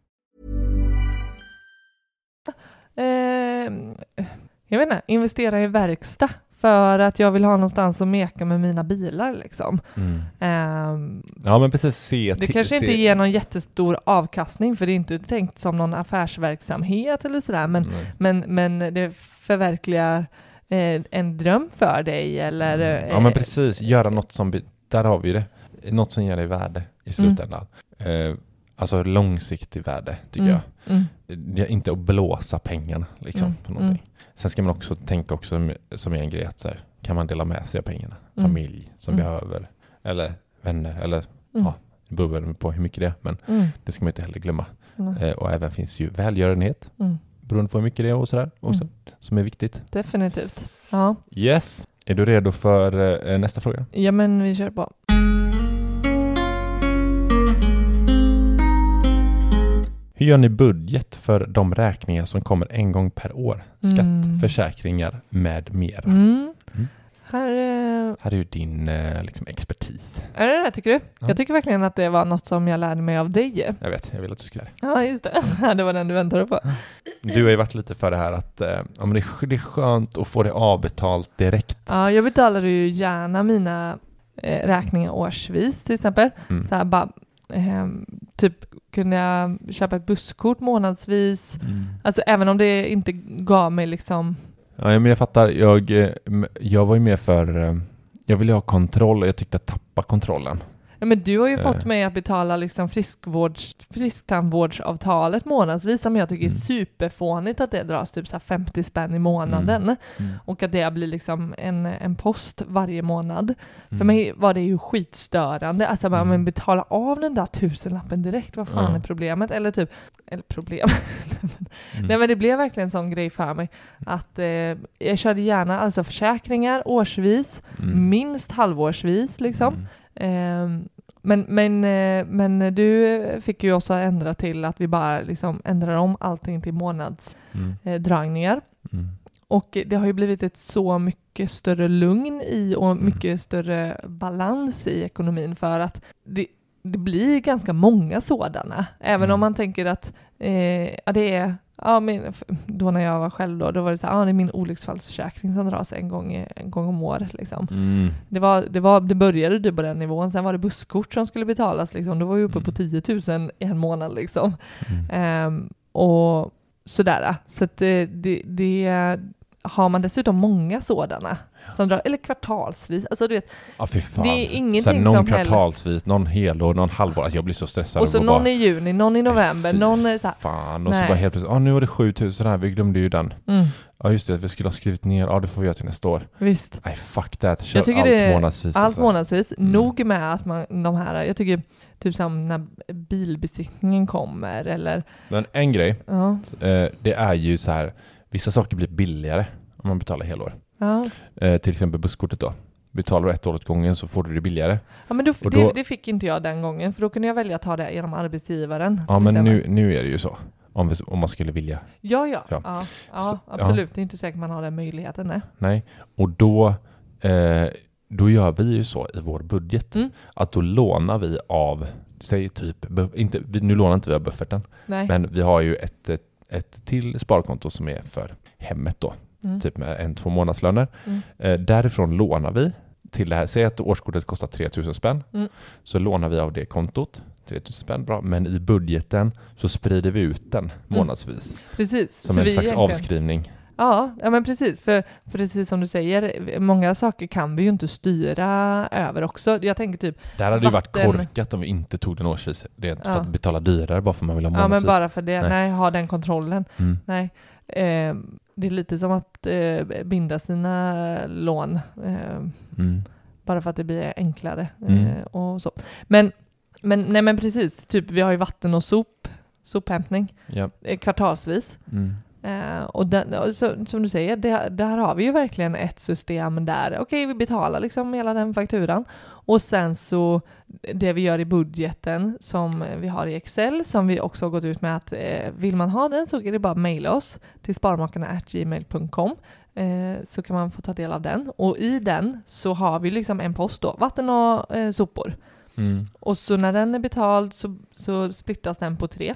Speaker 2: Eh, jag vet inte, investera i verkstad för att jag vill ha någonstans att meka med mina bilar liksom.
Speaker 3: Mm.
Speaker 2: Ehm,
Speaker 3: Ja men precis, se
Speaker 2: det kanske
Speaker 3: se,
Speaker 2: inte ger någon jättestor avkastning för det är inte tänkt som någon affärsverksamhet eller sådär men, men, men det förverkligar eh, en dröm för dig eller
Speaker 3: Mm. Ja men precis, göra något som, där har vi det. Något som ger dig värde i slutändan. Eh, alltså långsiktig värde tycker
Speaker 2: Mm,
Speaker 3: jag.
Speaker 2: mm,
Speaker 3: Det är inte att blåsa pengarna liksom
Speaker 2: Mm,
Speaker 3: på någonting. Sen ska man också tänka också som, är en grej att så här, kan man dela med sig av pengarna?
Speaker 2: Mm.
Speaker 3: Familj som
Speaker 2: Mm.
Speaker 3: behöver, eller vänner, eller
Speaker 2: Mm.
Speaker 3: ja, det beror väl på hur mycket det är, men
Speaker 2: mm,
Speaker 3: det ska man inte heller glömma.
Speaker 2: mm,
Speaker 3: Eh, och även finns ju välgörenhet,
Speaker 2: mm.
Speaker 3: beroende på hur mycket det är och sådär, också,
Speaker 2: Mm.
Speaker 3: som är viktigt.
Speaker 2: Definitivt. Ja.
Speaker 3: Yes, är du redo för eh, nästa fråga?
Speaker 2: ja, men vi kör på.
Speaker 3: Hur gör ni budget för de räkningar som kommer en gång per år? Skatt,
Speaker 2: Mm.
Speaker 3: försäkringar med mera.
Speaker 2: Mm.
Speaker 3: Mm.
Speaker 2: Här, eh,
Speaker 3: Här är ju din eh, liksom, expertis.
Speaker 2: är det det tycker du?
Speaker 3: Ja.
Speaker 2: Jag tycker verkligen att det var något som jag lärde mig av dig.
Speaker 3: Jag vet, jag vill att du ska göra
Speaker 2: Ja, just det. det var den du väntade på.
Speaker 3: det. Du har ju varit lite för det här att eh, ja, men det, är, det är skönt att få det avbetalt direkt.
Speaker 2: Ja, jag betalar ju gärna mina eh, räkningar årsvis till exempel.
Speaker 3: Mm.
Speaker 2: Så här bara, ehm, typ kunde jag köpa ett busskort månadsvis.
Speaker 3: Mm.
Speaker 2: Alltså även om det inte gav mig liksom
Speaker 3: Ja, men jag fattar. Jag, eh, jag var ju med för... eh, Jag ville ha kontroll och jag tyckte att tappa kontrollen.
Speaker 2: Ja, men du har ju
Speaker 3: Eh.
Speaker 2: fått mig att betala liksom friskvårds, frisktandvårdsavtalet månadsvis som jag tycker är
Speaker 3: Mm.
Speaker 2: superfånigt att det dras typ så här 50 spänn i månaden
Speaker 3: Mm.
Speaker 2: och att det blir liksom en, en post varje månad. För
Speaker 3: Mm.
Speaker 2: mig var det ju skitstörande. Alltså bara,
Speaker 3: Mm.
Speaker 2: men betala av den där tusenlappen direkt, vad fan är problemet? Eller typ, eller problem.
Speaker 3: Mm.
Speaker 2: Nej men det blev verkligen en sån grej för mig att eh, jag körde gärna alltså försäkringar årsvis,
Speaker 3: Mm.
Speaker 2: minst halvårsvis liksom. Ehm, men, men, eh, men du fick ju också ändra till att vi bara liksom ändrar om allting till månadsdragningar.
Speaker 3: Mm.
Speaker 2: Eh.
Speaker 3: Mm.
Speaker 2: och det har ju blivit ett så mycket större lugn i och
Speaker 3: Mm.
Speaker 2: mycket större balans i ekonomin för att det, det blir ganska många sådana. Även
Speaker 3: Mm.
Speaker 2: om man tänker att eh, ja, det är Ja, men då när jag var själv då, då var det så här, ja, det är min olycksfallsförsäkring som dras en gång, en gång om året. Liksom.
Speaker 3: Mm.
Speaker 2: Det, var, det, var, det började du på den nivån, sen var det busskort som skulle betalas, liksom. då var vi uppe
Speaker 3: Mm.
Speaker 2: på 10 000 i en månad. Liksom.
Speaker 3: Mm.
Speaker 2: Ehm, och sådär. Så att det, det, det har man dessutom många sådana, som drar, eller kvartalsvis. Alltså du vet,
Speaker 3: Ja.
Speaker 2: Det är ingenting
Speaker 3: Sen någon
Speaker 2: som heller-
Speaker 3: kvartalsvis, någon helår, någon halvår. Jag blir så stressad.
Speaker 2: och så någon
Speaker 3: bara,
Speaker 2: i juni, någon i november, någon är så här,
Speaker 3: Fan, och så
Speaker 2: Nej.
Speaker 3: bara helt plötsligt, ja nu var det 7000 här, vi glömde ju den.
Speaker 2: mm,
Speaker 3: Ja just det, vi skulle ha skrivit ner, ja det får vi göra till nästa år.
Speaker 2: visst.
Speaker 3: Nej fuck that, kör
Speaker 2: Jag tycker
Speaker 3: allt
Speaker 2: det
Speaker 3: månadsvis.
Speaker 2: Allt
Speaker 3: alltså.
Speaker 2: månadsvis.
Speaker 3: Mm.
Speaker 2: Nog med att man, de här, jag tycker typ som när bilbesiktningen kommer eller,
Speaker 3: Men en grej,
Speaker 2: ja,
Speaker 3: eh, det är ju så här, vissa saker blir billigare om man betalar helår.
Speaker 2: ja.
Speaker 3: Eh, till exempel busskortet då. Betalar du ett år åt gången så får du det billigare.
Speaker 2: Ja men då,
Speaker 3: då-
Speaker 2: det, det fick inte jag den gången, för då kunde jag välja att ta det genom arbetsgivaren.
Speaker 3: Ja men nu, nu är det ju så. Om, vi, om man skulle vilja.
Speaker 2: Ja, ja.
Speaker 3: Ja.
Speaker 2: ja. ja,
Speaker 3: Så-
Speaker 2: absolut. Det är inte säkert man har den möjligheten. Nej.
Speaker 3: Nej. Och då, eh, då gör vi ju så i vår budget
Speaker 2: Mm.
Speaker 3: att då lånar vi av, säg typ, inte, nu lånar inte vi av bufferten,
Speaker 2: Nej.
Speaker 3: men vi har ju ett, ett, till sparkonto som är för hemmet då,
Speaker 2: Mm.
Speaker 3: typ med en, två månadslöner.
Speaker 2: Mm.
Speaker 3: Eh, därifrån lånar vi till det här, säg att årskortet kostar 3000 spänn,
Speaker 2: Mm.
Speaker 3: så lånar vi av det kontot, 3000 spänn, bra, men i budgeten så sprider vi ut den månadsvis.
Speaker 2: Precis.
Speaker 3: Som
Speaker 2: Så
Speaker 3: en slags
Speaker 2: egentligen-
Speaker 3: avskrivning.
Speaker 2: Ja, ja, men precis. För precis som du säger, många saker kan vi ju inte styra över också. Jag tänker typ,
Speaker 3: Det här hade ju varit
Speaker 2: Vatten-
Speaker 3: korkat om vi inte tog den årsvis. Det är inte för
Speaker 2: Ja.
Speaker 3: att betala dyrare bara för att man vill ha
Speaker 2: ja men
Speaker 3: månadsvis.
Speaker 2: bara för det,
Speaker 3: Nej.
Speaker 2: nej, ha den kontrollen.
Speaker 3: Mm.
Speaker 2: Nej. Eh, det är lite som att eh, binda sina lån. Eh,
Speaker 3: Mm.
Speaker 2: bara för att det blir enklare
Speaker 3: Mm.
Speaker 2: eh, och så. Men, men, nej men precis, typ vi har ju vatten och sop, sophämtning
Speaker 3: Ja.
Speaker 2: eh, kvartalsvis. Eh, och den, och så, som du säger, det, där har vi ju verkligen ett system där, okej vi betalar liksom hela den fakturan och sen så det vi gör i budgeten som vi har i Excel som vi också har gått ut med att eh, vill man ha den så är det bara att mejla oss till sparmakarna.gmail.com eh, så kan man få ta del av den och i den så har vi liksom en post då, vatten och eh, sopor.
Speaker 3: Mm.
Speaker 2: Och så när den är betald så, så splittas den på tre.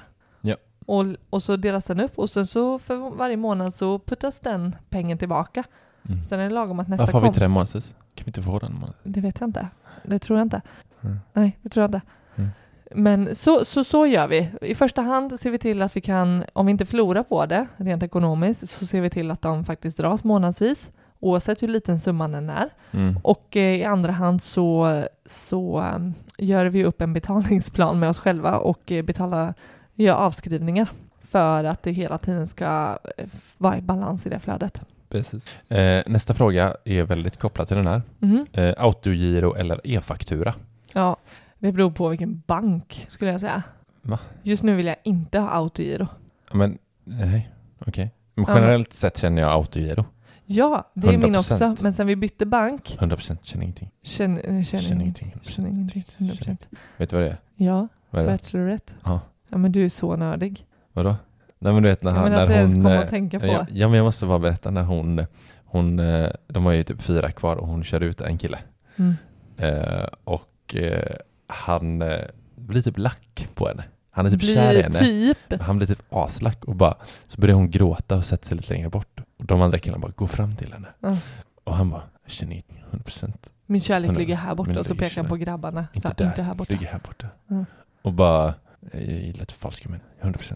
Speaker 2: Och, och så delas den upp och sen så för varje månad så puttas den pengen tillbaka.
Speaker 3: Mm.
Speaker 2: Sen är det lagom att nästa
Speaker 3: Varför har vi
Speaker 2: kom.
Speaker 3: den månadsvis? Kan vi inte få den månadsvis?
Speaker 2: Det vet jag inte. Det tror jag inte.
Speaker 3: Mm.
Speaker 2: Nej, det tror jag inte.
Speaker 3: Mm.
Speaker 2: Men så, så, så gör vi. I första hand ser vi till att vi kan, om vi inte förlorar på det rent ekonomiskt, så ser vi till att de faktiskt dras månadsvis, oavsett hur liten summan den är.
Speaker 3: Mm.
Speaker 2: Och eh, i andra hand så, så um, gör vi upp en betalningsplan med oss själva och eh, betalar, gör avskrivningar för att det hela tiden ska eh, vara i balans i det flödet.
Speaker 3: Precis. Eh, nästa fråga är väldigt kopplad till den här.
Speaker 2: Mhm.
Speaker 3: Eh, autogiro eller e-faktura?
Speaker 2: Ja, det beror på vilken bank skulle jag säga.
Speaker 3: Va?
Speaker 2: Just nu vill jag inte ha autogiro.
Speaker 3: Ja, Men nej, okej. Men
Speaker 2: Ja.
Speaker 3: generellt sett känner jag autogiro.
Speaker 2: Ja, det är min
Speaker 3: 100%.
Speaker 2: också. Men sen vi bytte bank,
Speaker 3: 100% känner ingenting.
Speaker 2: känner, känner,
Speaker 3: Känner
Speaker 2: känner
Speaker 3: ingenting.
Speaker 2: Känner ingenting. 100%.
Speaker 3: Vet du vad det är?
Speaker 2: Ja,
Speaker 3: Vad är det?
Speaker 2: Bachelorette.
Speaker 3: Ja.
Speaker 2: Ja, men du är så nördig.
Speaker 3: Vadå? Nej men du vet när,
Speaker 2: Ja,
Speaker 3: han,
Speaker 2: men att
Speaker 3: när hon...
Speaker 2: kommer
Speaker 3: eh,
Speaker 2: att tänka på.
Speaker 3: Ja, ja men jag måste bara berätta när hon, hon, eh, de var ju typ fyra kvar och hon körde ut en kille.
Speaker 2: Mm.
Speaker 3: Eh, och eh, han eh, blir typ lack på henne. Han är typ
Speaker 2: Blir
Speaker 3: kär i henne.
Speaker 2: typ.
Speaker 3: Han blir typ aslack och bara, så börjar hon gråta och sätter sig lite längre bort. Och de andra killarna bara går fram till henne.
Speaker 2: Ja.
Speaker 3: Och han bara, jag känner ingenting, 100%.
Speaker 2: Min kärlek ligger här borta och så pekar han på grabbarna.
Speaker 3: Inte där,
Speaker 2: inte här borta.
Speaker 3: ligger här borta.
Speaker 2: Ja.
Speaker 3: Och bara, jag gillar typ falska män, 100%.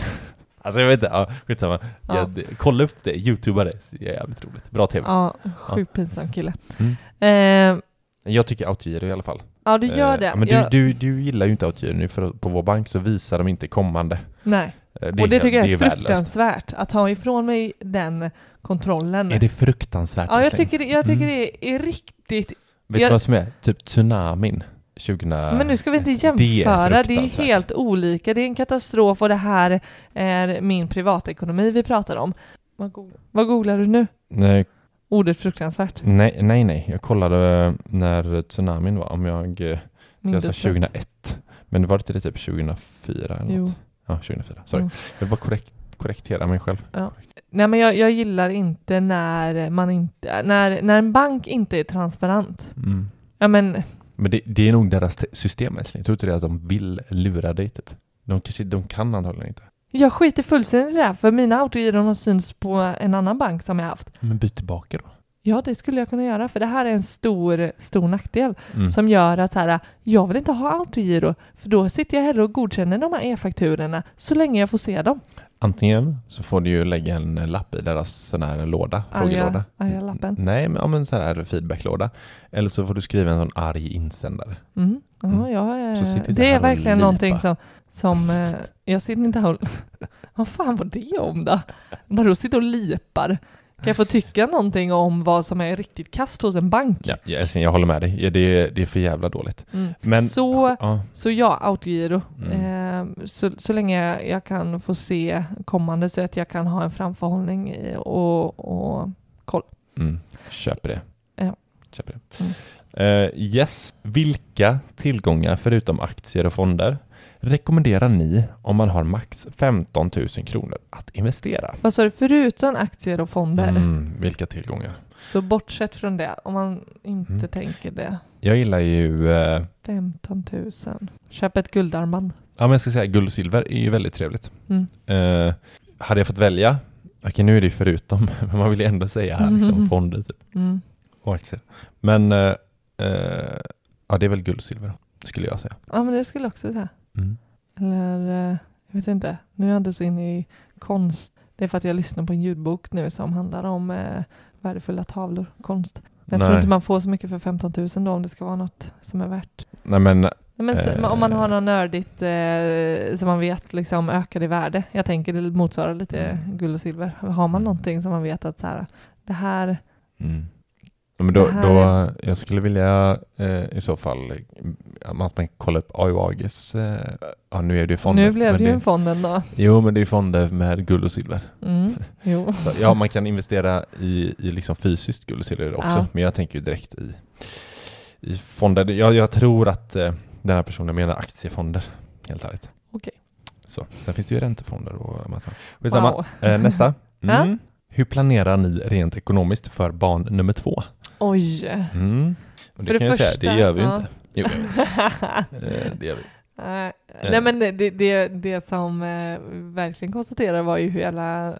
Speaker 3: alltså jag vet inte, ja, skitsamma.
Speaker 2: Ja.
Speaker 3: Jag, det- kolla upp det, youtuba det, det är jävligt roligt. Bra tv.
Speaker 2: Ja, sjukt pinsam kille.
Speaker 3: Mm.
Speaker 2: Eh,
Speaker 3: Jag tycker autogiro i alla fall.
Speaker 2: ja, du gör
Speaker 3: Eh,
Speaker 2: det.
Speaker 3: ja, Men du,
Speaker 2: jag,
Speaker 3: du, du gillar ju inte autogiro nu för på vår bank så visar de inte kommande.
Speaker 2: nej.
Speaker 3: Eh,
Speaker 2: och det tycker jag är,
Speaker 3: värdelöst.
Speaker 2: fruktansvärt. Att ta ifrån mig den kontrollen.
Speaker 3: Är det fruktansvärt?
Speaker 2: ja, jag tycker, det- jag tycker
Speaker 3: Mm.
Speaker 2: det är riktigt...
Speaker 3: Vet
Speaker 2: jag-
Speaker 3: du vad som är? Typ tsunamin 20...
Speaker 2: Men nu ska vi inte
Speaker 3: Det är
Speaker 2: jämföra, det är, helt olika. Det är en katastrof och det här är min privatekonomi vi pratar om. Vad googlar, vad googlar du nu?
Speaker 3: Nej,
Speaker 2: Ordet fruktansvärt.
Speaker 3: nej, nej, nej. Jag kollade eh, när tsunamin var, om jag... eh, Jag sa
Speaker 2: Mindes rätt.
Speaker 3: 2001. Men var det inte det typ 2004 eller
Speaker 2: Jo.
Speaker 3: något? Ja, 2004. Sorry.
Speaker 2: Mm.
Speaker 3: Jag vill bara korrekt, korrektera mig själv.
Speaker 2: Nej men jag, jag gillar inte när man inte, när, när en bank inte är transparent.
Speaker 3: Mm.
Speaker 2: Ja men,
Speaker 3: Men det, det är nog deras te- system älskling. Jag tror inte det är att de vill lura dig typ. De, de kan antagligen inte.
Speaker 2: jag skiter fullständigt i det här för mina autogiron har synts på en annan bank som jag haft.
Speaker 3: Men byt tillbaka då.
Speaker 2: Ja, det skulle jag kunna göra för det här är en stor, stor nackdel
Speaker 3: Mm.
Speaker 2: som gör att så här, jag vill inte ha autogiro för då sitter jag hellre och godkänner de här e-fakturorna så länge jag får se dem.
Speaker 3: Antingen så får du ju lägga en lapp i deras sån här låda, frågelåda.
Speaker 2: Arga lappen.
Speaker 3: Nej, men, ja, men så här feedbacklåda. Eller så får du skriva en sån arg insändare.
Speaker 2: Mm. Ja,
Speaker 3: Mm.
Speaker 2: jag
Speaker 3: Så sitter vi
Speaker 2: det är verkligen någonting som, som eh, jag sitter inte här och, vad fan var det om då? Vadå sitter och lipar? Kan jag få tycka någonting om vad som är riktigt kast hos en bank?
Speaker 3: Ja, jag, älskling, jag håller med dig. Ja, det, är, det är för jävla dåligt.
Speaker 2: Mm.
Speaker 3: Men,
Speaker 2: så,
Speaker 3: ja,
Speaker 2: så ja, autogiro.
Speaker 3: Mm.
Speaker 2: Eh, så, så länge jag, kan få se kommande så att jag kan ha en framförhållning och, och koll.
Speaker 3: mm, köper det.
Speaker 2: Ja.
Speaker 3: Köper det.
Speaker 2: Mm.
Speaker 3: Eh, yes. Vilka tillgångar förutom aktier och fonder rekommenderar ni om man har max 15 000 kronor att investera?
Speaker 2: Vad sa du, förutom aktier och fonder?
Speaker 3: Mm, vilka tillgångar?
Speaker 2: Så bortsett från det, om man inte
Speaker 3: Mm.
Speaker 2: tänker det.
Speaker 3: Jag gillar ju, eh,
Speaker 2: 15 000. Köp ett guldarmband.
Speaker 3: ja men jag ska säga guld och silver är ju väldigt trevligt.
Speaker 2: Mm.
Speaker 3: Eh, hade jag fått välja, okej nu är det ju förutom, men man vill ju ändå säga här liksom
Speaker 2: Mhm.
Speaker 3: fonder typ,
Speaker 2: Mm.
Speaker 3: och aktier. Men eh, eh, ja det är väl guld och silver skulle jag säga.
Speaker 2: Ja, men det skulle jag också säga.
Speaker 3: Mm.
Speaker 2: Eller, eh, jag vet inte. Nu är jag inte så inne i konst. Det är för att jag lyssnar på en ljudbok nu som handlar om eh, värdefulla tavlor, konst. Men jag tror
Speaker 3: Nej.
Speaker 2: inte man får så mycket för 15 000 då om det ska vara något som är värt.
Speaker 3: Nej men,
Speaker 2: Men s-
Speaker 3: Eh.
Speaker 2: om man har något nördigt eh, som man vet liksom ökar i värde. Jag tänker det motsvarar lite
Speaker 3: Mm.
Speaker 2: guld och silver. Har man någonting som man vet att så här, det här,
Speaker 3: mm. Men då,
Speaker 2: Det
Speaker 3: då, jag skulle vilja eh, i så fall eh, att man kollar upp AIAGs, eh, ja nu är det ju fonder.
Speaker 2: nu blev det ju en fond ändå.
Speaker 3: Jo men det är fonder med guld och silver.
Speaker 2: Mm.
Speaker 3: Så, ja, man kan investera i, i liksom fysiskt guld och silver också,
Speaker 2: Ja.
Speaker 3: men jag tänker ju direkt i, i fonder. Jag, jag tror att eh, den här personen menar aktiefonder, helt ärligt.
Speaker 2: Okej.
Speaker 3: Så. Sen finns det ju räntefonder och massa.
Speaker 2: Wow.
Speaker 3: Eh, nästa.
Speaker 2: Ja.
Speaker 3: Mm. Hur planerar ni rent ekonomiskt för barn nummer två?
Speaker 2: Oj.
Speaker 3: Mm. Det,
Speaker 2: För det
Speaker 3: kan jag säga,
Speaker 2: första,
Speaker 3: det gör vi ju
Speaker 2: ja.
Speaker 3: inte. Jo, eh, det gör vi.
Speaker 2: Nej, Nej men det, det, det som eh, verkligen konstaterar var ju hur jävla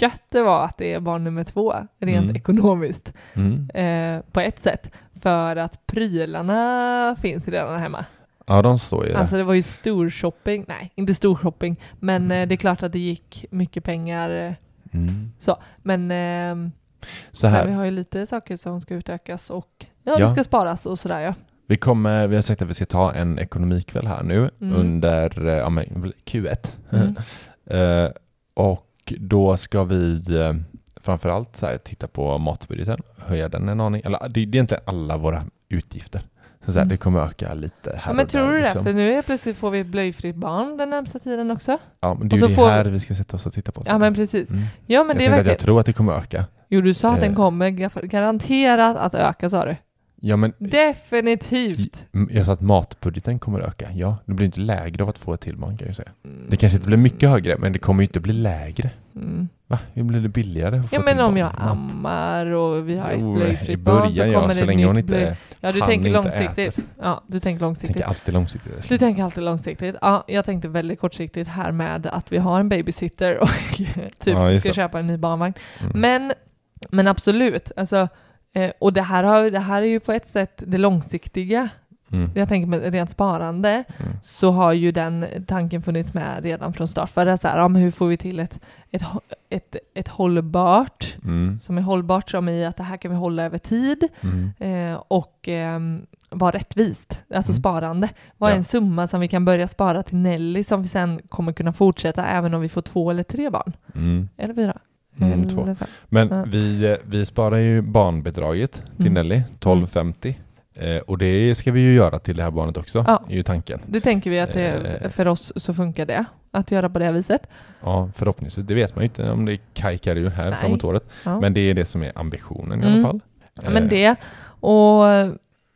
Speaker 2: gött det var att det är barn nummer två, rent
Speaker 3: Mm.
Speaker 2: ekonomiskt,
Speaker 3: Mm.
Speaker 2: eh, på ett sätt. För att prylarna finns redan hemma.
Speaker 3: Ja, de står ju där.
Speaker 2: Alltså det var ju stor shopping, nej inte stor shopping, men eh, det är klart att det gick mycket pengar eh,
Speaker 3: Mm.
Speaker 2: så. Men, eh,
Speaker 3: Så
Speaker 2: men vi
Speaker 3: här,
Speaker 2: har ju lite saker som ska utökas och ja,
Speaker 3: Ja.
Speaker 2: det ska sparas och sådär ja.
Speaker 3: vi, kommer, vi har sagt att vi ska ta en ekonomikväll här nu
Speaker 2: Mm.
Speaker 3: under eh, ja, men, Q1.
Speaker 2: Mm.
Speaker 3: Eh, och då ska vi eh, framförallt så här, titta på matbudgeten, höja den en aning. Eller det, det är egentligen alla våra utgifter. Så, så här,
Speaker 2: Mm.
Speaker 3: det kommer öka lite här
Speaker 2: ja men
Speaker 3: och
Speaker 2: tror
Speaker 3: där,
Speaker 2: du det?
Speaker 3: liksom.
Speaker 2: För nu är plötsligt får vi ett blöjfritt barn den närmsta tiden också.
Speaker 3: Ja, men det är ju det
Speaker 2: får-
Speaker 3: här vi ska sätta oss och titta på.
Speaker 2: Ja
Speaker 3: sen.
Speaker 2: men precis.
Speaker 3: Mm.
Speaker 2: Ja men
Speaker 3: jag
Speaker 2: det är
Speaker 3: säger att
Speaker 2: verkligen...
Speaker 3: jag tror att det kommer öka.
Speaker 2: Jo du sa att den
Speaker 3: Eh.
Speaker 2: kommer ga- garanterat att öka sa du.
Speaker 3: Ja, men
Speaker 2: Definitivt.
Speaker 3: Jag sa att matbudgeten kommer öka. Ja, det blir inte lägre av att få ett till barn kan jag säga.
Speaker 2: Mm.
Speaker 3: Det kanske inte blir mycket högre, men det kommer ju inte bli lägre.
Speaker 2: Mm.
Speaker 3: Va? Hur blir det billigare att
Speaker 2: Ja men om jag
Speaker 3: Mat?
Speaker 2: ammar och vi har ett blöjfritt barn så kommer
Speaker 3: ja,
Speaker 2: det
Speaker 3: så länge hon inte.
Speaker 2: Ja du tänker långsiktigt. Ja, du tänker långsiktigt.
Speaker 3: tänker alltid långsiktigt.
Speaker 2: Du tänker alltid långsiktigt. Ja, jag tänkte väldigt kortsiktigt här med att vi har en babysitter och typ
Speaker 3: Ja,
Speaker 2: ska
Speaker 3: det.
Speaker 2: köpa en ny barnvagn.
Speaker 3: Mm.
Speaker 2: Men, men absolut, alltså, eh, och det här, har, det här är ju på ett sätt det långsiktiga.
Speaker 3: Mm.
Speaker 2: Jag tänker med rent sparande
Speaker 3: Mm.
Speaker 2: så har ju den tanken funnits med redan från start. För det är så här, ja, hur får vi till ett, ett, ett, ett hållbart,
Speaker 3: Mm.
Speaker 2: som är hållbart som i att det här kan vi hålla över tid
Speaker 3: Mm.
Speaker 2: eh, och eh, vara rättvist, alltså
Speaker 3: Mm.
Speaker 2: sparande. Vad är
Speaker 3: Ja.
Speaker 2: en summa som vi kan börja spara till Nelly som vi sen kommer kunna fortsätta även om vi får två eller tre barn?
Speaker 3: Mm.
Speaker 2: Eller fyra?
Speaker 3: Mm, två. Men
Speaker 2: Ja.
Speaker 3: vi, eh, vi sparar ju barnbidraget till
Speaker 2: Mm.
Speaker 3: Nelly, 12,50. Eh, och det ska vi ju göra till det här barnet också,
Speaker 2: Ja.
Speaker 3: är ju tanken.
Speaker 2: Det tänker vi att det,
Speaker 3: Eh.
Speaker 2: för oss så funkar det att göra på det viset.
Speaker 3: Ja, förhoppningsvis. Det vet man ju inte om det kajkar ur här
Speaker 2: Nej.
Speaker 3: framåt året.
Speaker 2: Ja.
Speaker 3: Men det är det som är ambitionen i
Speaker 2: Mm.
Speaker 3: alla fall.
Speaker 2: Ja, men
Speaker 3: Eh,
Speaker 2: det. Och,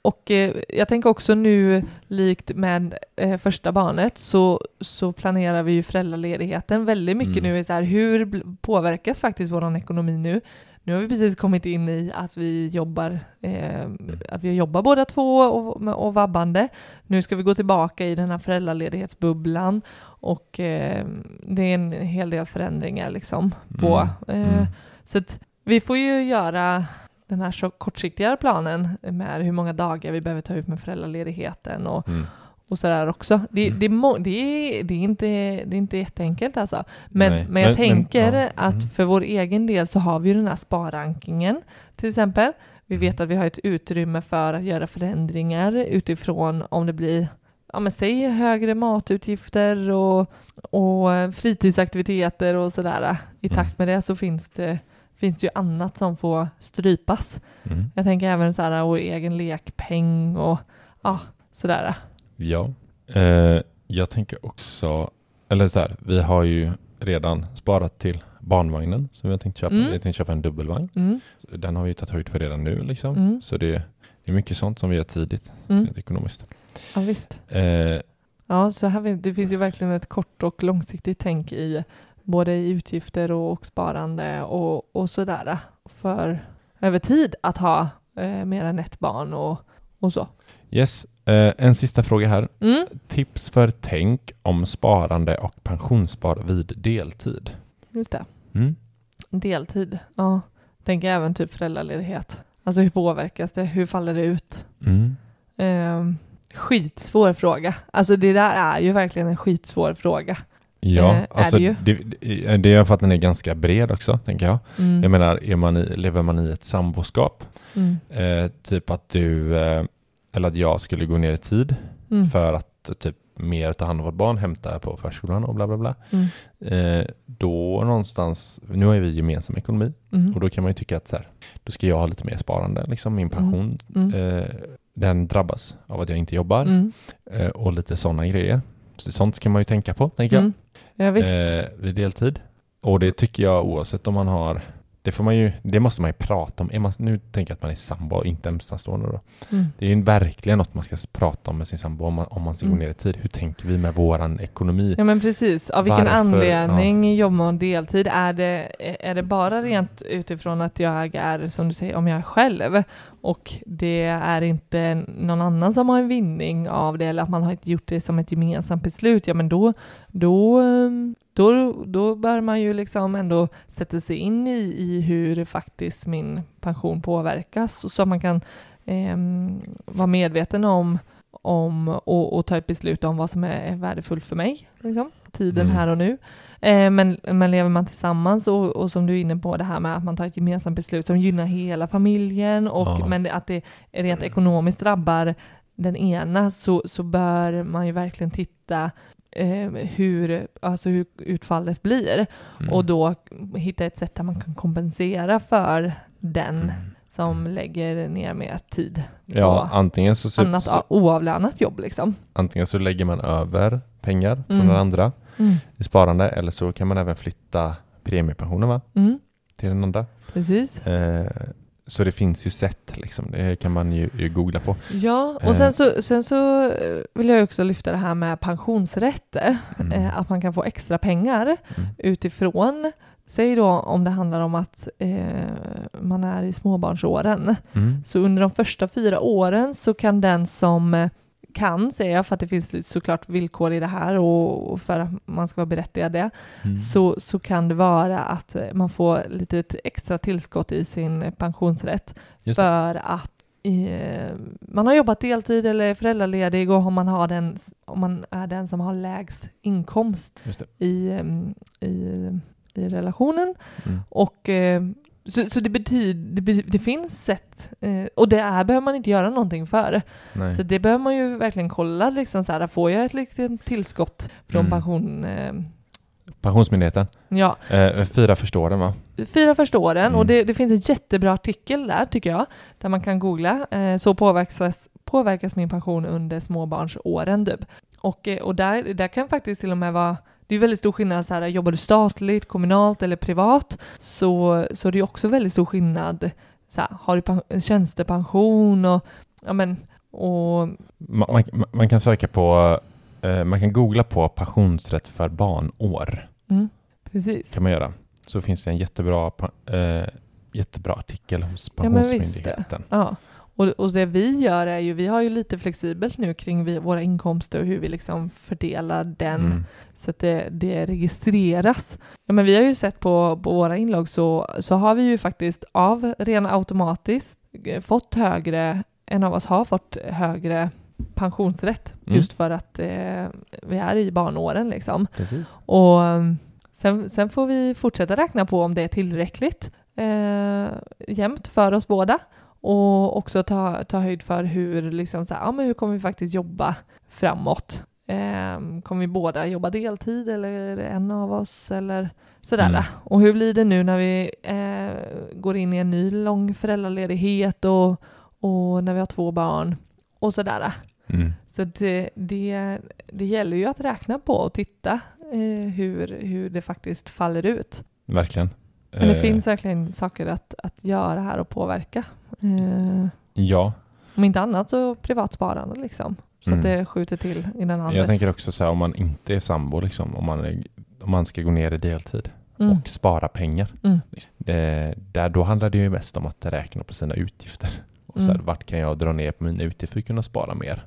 Speaker 2: och eh, jag tänker också nu, likt med eh, första barnet, så, så planerar vi ju föräldraledigheten väldigt mycket
Speaker 3: Mm.
Speaker 2: nu. Är så här, hur påverkas faktiskt vår ekonomi nu? Nu har vi precis kommit in i att vi jobbar, eh, att vi jobbar båda två och, och vabbande. Nu ska vi gå tillbaka i den här föräldraledighetsbubblan och eh, det är en hel del förändringar liksom på.
Speaker 3: Mm. Mm.
Speaker 2: Så att vi får ju göra den här så kortsiktiga planen med hur många dagar vi behöver ta ut med föräldraledigheten och,
Speaker 3: Mm.
Speaker 2: och sådär också. Det,
Speaker 3: Mm.
Speaker 2: det, må, det, är, det, är inte, det är inte jätteenkelt alltså. Men,
Speaker 3: Nej,
Speaker 2: men jag
Speaker 3: men- men-
Speaker 2: tänker
Speaker 3: ja,
Speaker 2: att
Speaker 3: mm.
Speaker 2: för vår egen del så har vi ju den här sparrankingen till exempel. Vi vet
Speaker 3: Mm.
Speaker 2: att vi har ett utrymme för att göra förändringar utifrån om det blir ja men säg högre matutgifter och, och fritidsaktiviteter och sådär. I
Speaker 3: Mm.
Speaker 2: takt med det så finns det, finns det ju annat som får strypas.
Speaker 3: Mm.
Speaker 2: Jag tänker även så här vår egen lekpeng och ja, sådär.
Speaker 3: Ja. Eh, jag tänker också, eller så här, vi har ju redan sparat till barnvagnen som vi har tänkt köpa.
Speaker 2: Mm.
Speaker 3: Vi har tänkt köpa en dubbelvagn.
Speaker 2: Mm,
Speaker 3: Den har vi tagit höjd för redan nu liksom.
Speaker 2: Mm.
Speaker 3: Så det är mycket sånt som vi gör tidigt
Speaker 2: mm.
Speaker 3: rent ekonomiskt.
Speaker 2: Ja visst.
Speaker 3: Eh,
Speaker 2: Ja, så här, det finns ju verkligen ett kort och långsiktigt tänk i både i utgifter och, och sparande och, och sådär för över tid att ha eh, mer än ett barn och, och så.
Speaker 3: Yes. Eh, en sista fråga här.
Speaker 2: Mm.
Speaker 3: Tips för tänk om sparande och pensionsspar vid deltid.
Speaker 2: Just det.
Speaker 3: Mm.
Speaker 2: Deltid. Ja. Tänk även typ föräldraledighet. Alltså hur påverkas det? Hur faller det ut?
Speaker 3: Mm.
Speaker 2: Eh, skitsvår fråga. Alltså det där är ju verkligen en skitsvår fråga.
Speaker 3: Ja,
Speaker 2: Eh, är
Speaker 3: alltså
Speaker 2: det ju.
Speaker 3: det, det, är för att den är ganska bred också, tänker jag.
Speaker 2: Mm.
Speaker 3: Jag menar, är man i, lever man i ett samboskap,
Speaker 2: Mm.
Speaker 3: eh, typ att du, eh, eller att jag skulle gå ner i tid
Speaker 2: Mm.
Speaker 3: för att typ mer ta hand om vårt barn, hämta på förskolan och bla bla bla.
Speaker 2: Mm.
Speaker 3: Eh, då någonstans, nu har ju vi gemensam ekonomi
Speaker 2: Mm.
Speaker 3: och då kan man ju tycka att så här, då ska jag ha lite mer sparande, liksom min pension,
Speaker 2: Mm.
Speaker 3: eh, den drabbas av att jag inte jobbar
Speaker 2: Mm.
Speaker 3: eh, och lite sådana grejer. Så sånt ska man ju tänka på, tänker jag.
Speaker 2: Mm. Ja, visst.
Speaker 3: eh, vid deltid. Och det tycker jag oavsett om man har det får man ju, det måste man ju prata om. Är man, nu tänker jag att man är sambo och inte ensamstående då.
Speaker 2: Mm.
Speaker 3: Det är ju verkligen något man ska prata om med sin sambo om man, om man ska gå
Speaker 2: Mm.
Speaker 3: ner i tid. Hur tänker vi med våran ekonomi?
Speaker 2: Ja men precis, av vilken
Speaker 3: Varför?
Speaker 2: anledning jobbar man deltid? Är det, är det bara rent utifrån att jag är, som du säger, om jag är själv och det är inte någon annan som har en vinning av det eller att man har gjort det som ett gemensamt beslut, ja men då, då, ehm, då, då bör man ju liksom ändå sätta sig in i, i hur faktiskt min pension påverkas och så att man kan ehm, vara medveten om om och, och ta ett beslut om vad som är värdefullt för mig, liksom, tiden
Speaker 3: Mm.
Speaker 2: här och nu. Eh, men, men lever man tillsammans och, och som du är inne på det här med att man tar ett gemensamt beslut som gynnar hela familjen och
Speaker 3: Ja.
Speaker 2: men det- att det rent ekonomiskt drabbar den ena så, så bör man ju verkligen titta eh, hur, alltså hur utfallet blir
Speaker 3: Mm.
Speaker 2: och då hitta ett sätt där man kan kompensera för den
Speaker 3: Mm.
Speaker 2: som lägger ner mer tid
Speaker 3: Ja,
Speaker 2: på
Speaker 3: antingen så, så,
Speaker 2: annat
Speaker 3: så,
Speaker 2: oavlönat jobb liksom.
Speaker 3: antingen så lägger man över pengar från
Speaker 2: Mm.
Speaker 3: den andra
Speaker 2: Mm.
Speaker 3: i sparande eller så kan man även flytta premiepensionen va?
Speaker 2: Mm.
Speaker 3: till den andra.
Speaker 2: Precis.
Speaker 3: Eh, så det finns ju sätt, liksom. det kan man ju, ju googla på.
Speaker 2: Ja, och
Speaker 3: Eh.
Speaker 2: sen så, sen så eh, vill jag också lyfta det här med pensionsrätt.
Speaker 3: Mm.
Speaker 2: Eh, att man kan få extra pengar
Speaker 3: Mm.
Speaker 2: utifrån, säg då om det handlar om att eh, man är i småbarnsåren.
Speaker 3: Mm.
Speaker 2: Så under de första fyra åren så kan den som kan, säger jag, för att det finns såklart villkor i det här och och för att man ska vara berättigad det,
Speaker 3: Mm.
Speaker 2: så, så kan det vara att man får lite extra tillskott i sin pensionsrätt för att eh, man har jobbat deltid eller är föräldraledig och om man, har den, om man är den som har lägst inkomst i, i, i relationen.
Speaker 3: Mm.
Speaker 2: Och, eh, så, så det betyder, det, det finns sätt, eh, och det här behöver man inte göra någonting för.
Speaker 3: Nej.
Speaker 2: Så det behöver man ju verkligen kolla, liksom så här, får jag ett litet tillskott från
Speaker 3: Mm.
Speaker 2: pension? Eh,
Speaker 3: Pensionsmyndigheten.
Speaker 2: ja,
Speaker 3: Eh, fyra förstår den va?
Speaker 2: fyra första åren
Speaker 3: Mm.
Speaker 2: och det, det finns en jättebra artikel där tycker jag, där man kan googla. Eh, så påverkas, påverkas min pension under småbarnsåren typ. Och, eh, och där, där kan faktiskt till och med vara det är väldigt stor skillnad, så här, jobbar du statligt, kommunalt eller privat så, så är det ju också väldigt stor skillnad. Så här, har du pen- tjänstepension och, ja, men, och
Speaker 3: Man, man, man kan söka på, eh, man kan googla på pensionsrätt för barnår.
Speaker 2: mm, precis.
Speaker 3: kan man göra. Så finns det en jättebra, eh, jättebra artikel hos. Pensionsmyndigheten.
Speaker 2: Ja, och, och det vi gör är ju, vi har ju lite flexibelt nu kring vi, våra inkomster och hur vi liksom fördelar den
Speaker 3: Mm.
Speaker 2: så att det, det registreras. Ja, men vi har ju sett på, på våra inlogg så, så har vi ju faktiskt av ren automatiskt eh, fått högre, en av oss har fått högre pensionsrätt
Speaker 3: Mm.
Speaker 2: just för att eh, vi är i barnåren liksom.
Speaker 3: Precis.
Speaker 2: Och um, sen, sen får vi fortsätta räkna på om det är tillräckligt eh, jämnt för oss båda och också ta, ta höjd för hur, liksom, så här, ja, men hur kommer vi faktiskt jobba framåt. Eh, kommer vi båda jobba deltid eller en av oss eller sådär.
Speaker 3: Mm.
Speaker 2: Och hur blir det nu när vi eh, går in i en ny lång föräldraledighet och, och när vi har två barn och sådär.
Speaker 3: Mm.
Speaker 2: Så det, det, det gäller ju att räkna på och titta eh, hur, hur det faktiskt faller ut.
Speaker 3: Verkligen.
Speaker 2: Men det
Speaker 3: Eh,
Speaker 2: finns verkligen saker att, att göra här och påverka. Eh,
Speaker 3: Ja,
Speaker 2: om inte annat så privat sparande liksom. Så
Speaker 3: Mm.
Speaker 2: att det skjuter till i den andra.
Speaker 3: Jag tänker också så här om man inte är sambo liksom, om man, är, om man ska gå ner i deltid
Speaker 2: Mm.
Speaker 3: och spara pengar.
Speaker 2: Mm.
Speaker 3: Eh, där, då handlar det ju mest om att räkna på sina utgifter. Och så här,
Speaker 2: Mm.
Speaker 3: vart kan jag dra ner på mina utgifter för att kunna spara mer?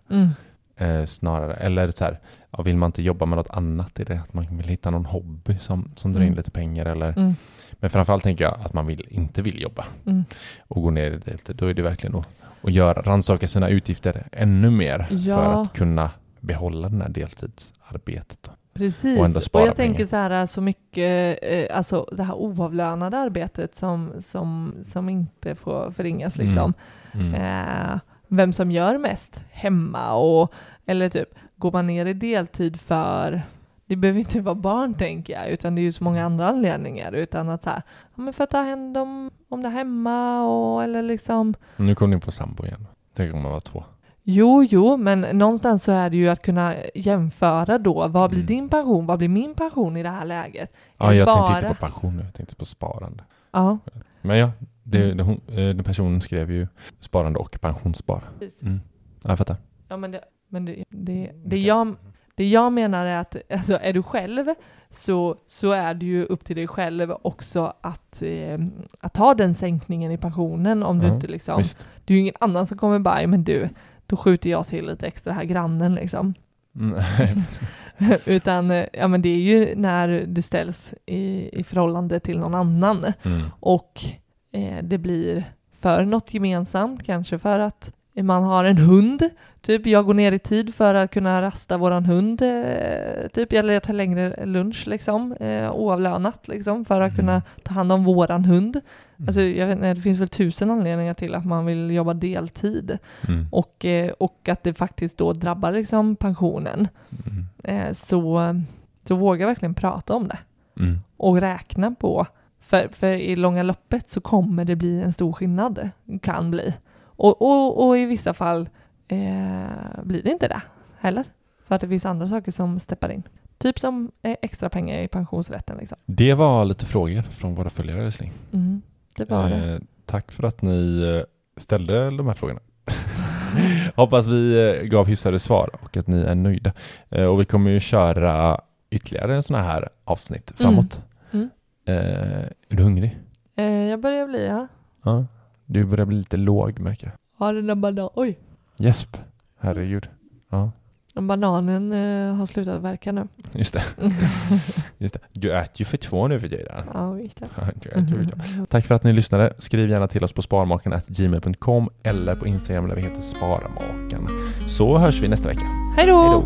Speaker 2: Mm.
Speaker 3: Eh, snarare, eller så här, ja, vill man inte jobba med något annat? Är det att man vill hitta någon hobby som, som drar in
Speaker 2: Mm.
Speaker 3: lite pengar? Eller,
Speaker 2: Mm.
Speaker 3: Men framförallt tänker jag att man vill, inte vill jobba
Speaker 2: Mm.
Speaker 3: och gå ner i deltid. Då är det verkligen att, att göra, rannsaka sina utgifter ännu mer
Speaker 2: Ja.
Speaker 3: för att kunna behålla den här deltidsarbetet.
Speaker 2: Precis.
Speaker 3: Och spara
Speaker 2: jag tänker
Speaker 3: pengar.
Speaker 2: så här så mycket, eh, alltså det här oavlönade arbetet som, som, som inte får förringas liksom.
Speaker 3: Mm.
Speaker 2: Eh, vem som gör mest hemma och eller typ går man ner i deltid för det behöver inte vara barn tänker jag, utan det är ju så många andra anledningar. Utan att så här, ja, men för att ta hand om, om det hemma och eller liksom
Speaker 3: Nu kom ni på sambo igen. Tänk om man var två.
Speaker 2: Jo, jo, men någonstans så är det ju att kunna jämföra då. Vad blir
Speaker 3: Mm.
Speaker 2: din pension? Vad blir min pension i det här läget?
Speaker 3: Ja, jag
Speaker 2: bara...
Speaker 3: tänkte inte på pension nu, jag tänkte på sparande.
Speaker 2: Ja,
Speaker 3: Men ja, det,
Speaker 2: Mm.
Speaker 3: det, hon, eh, den personen skrev ju sparande och pensionsspara.
Speaker 2: precis.
Speaker 3: Mm. Ja, jag fattar.
Speaker 2: Ja, men det, men det, det, det, jag, det jag menar är att alltså, är du själv så, så är det ju upp till dig själv också att, eh, att ta den sänkningen i pensionen om du
Speaker 3: Ja,
Speaker 2: inte liksom...
Speaker 3: Visst.
Speaker 2: Det är ju ingen annan som kommer bara, men du, då skjuter jag till lite extra här grannen liksom.
Speaker 3: Mm.
Speaker 2: Utan eh, ja, men det är ju när det ställs i, i förhållande till någon annan
Speaker 3: mm.
Speaker 2: och eh, det blir för något gemensamt, kanske för att man har en hund, typ jag går ner i tid för att kunna rasta våran hund, eh, typ, eller jag tar längre lunch liksom, eh, oavlönat liksom, för att
Speaker 3: Mm.
Speaker 2: kunna ta hand om våran hund.
Speaker 3: Mm.
Speaker 2: Alltså, jag vet inte, det finns väl tusen anledningar till att man vill jobba deltid
Speaker 3: Mm.
Speaker 2: och, eh, och att det faktiskt då drabbar liksom pensionen.
Speaker 3: Mm.
Speaker 2: Så, så våga verkligen prata om det
Speaker 3: Mm.
Speaker 2: och räkna på. För, för i långa loppet så kommer det bli en stor skillnad. Kan bli. Och, och, och i vissa fall eh, blir det inte det heller. För att det finns andra saker som steppar in. Typ som eh, extra pengar i pensionsrätten. Liksom.
Speaker 3: Det var lite frågor från våra följare.
Speaker 2: Mm, det var det.
Speaker 3: Eh, tack för att ni eh, ställde de här frågorna. Hoppas vi eh, gav hyfsade svar och att ni är nöjda. Eh, och vi kommer ju köra ytterligare sådana här avsnitt framåt.
Speaker 2: Mm.
Speaker 3: Eh, är du hungrig?
Speaker 2: Eh, jag börjar bli, ja.
Speaker 3: Ja. Du börjar bli lite låg märker jag.
Speaker 2: Har den där banan... Oj!
Speaker 3: Jesp. Herregud. Ja,
Speaker 2: Bananen eh, har slutat verka nu.
Speaker 3: just det. just det. Du äter ju för två nu för tiden.
Speaker 2: ja, visst.
Speaker 3: två. Tack för att ni lyssnade. Skriv gärna till oss på sparmakarna.gmail.com eller på Instagram där vi heter Sparmakarna. Så hörs vi nästa vecka. Hej då!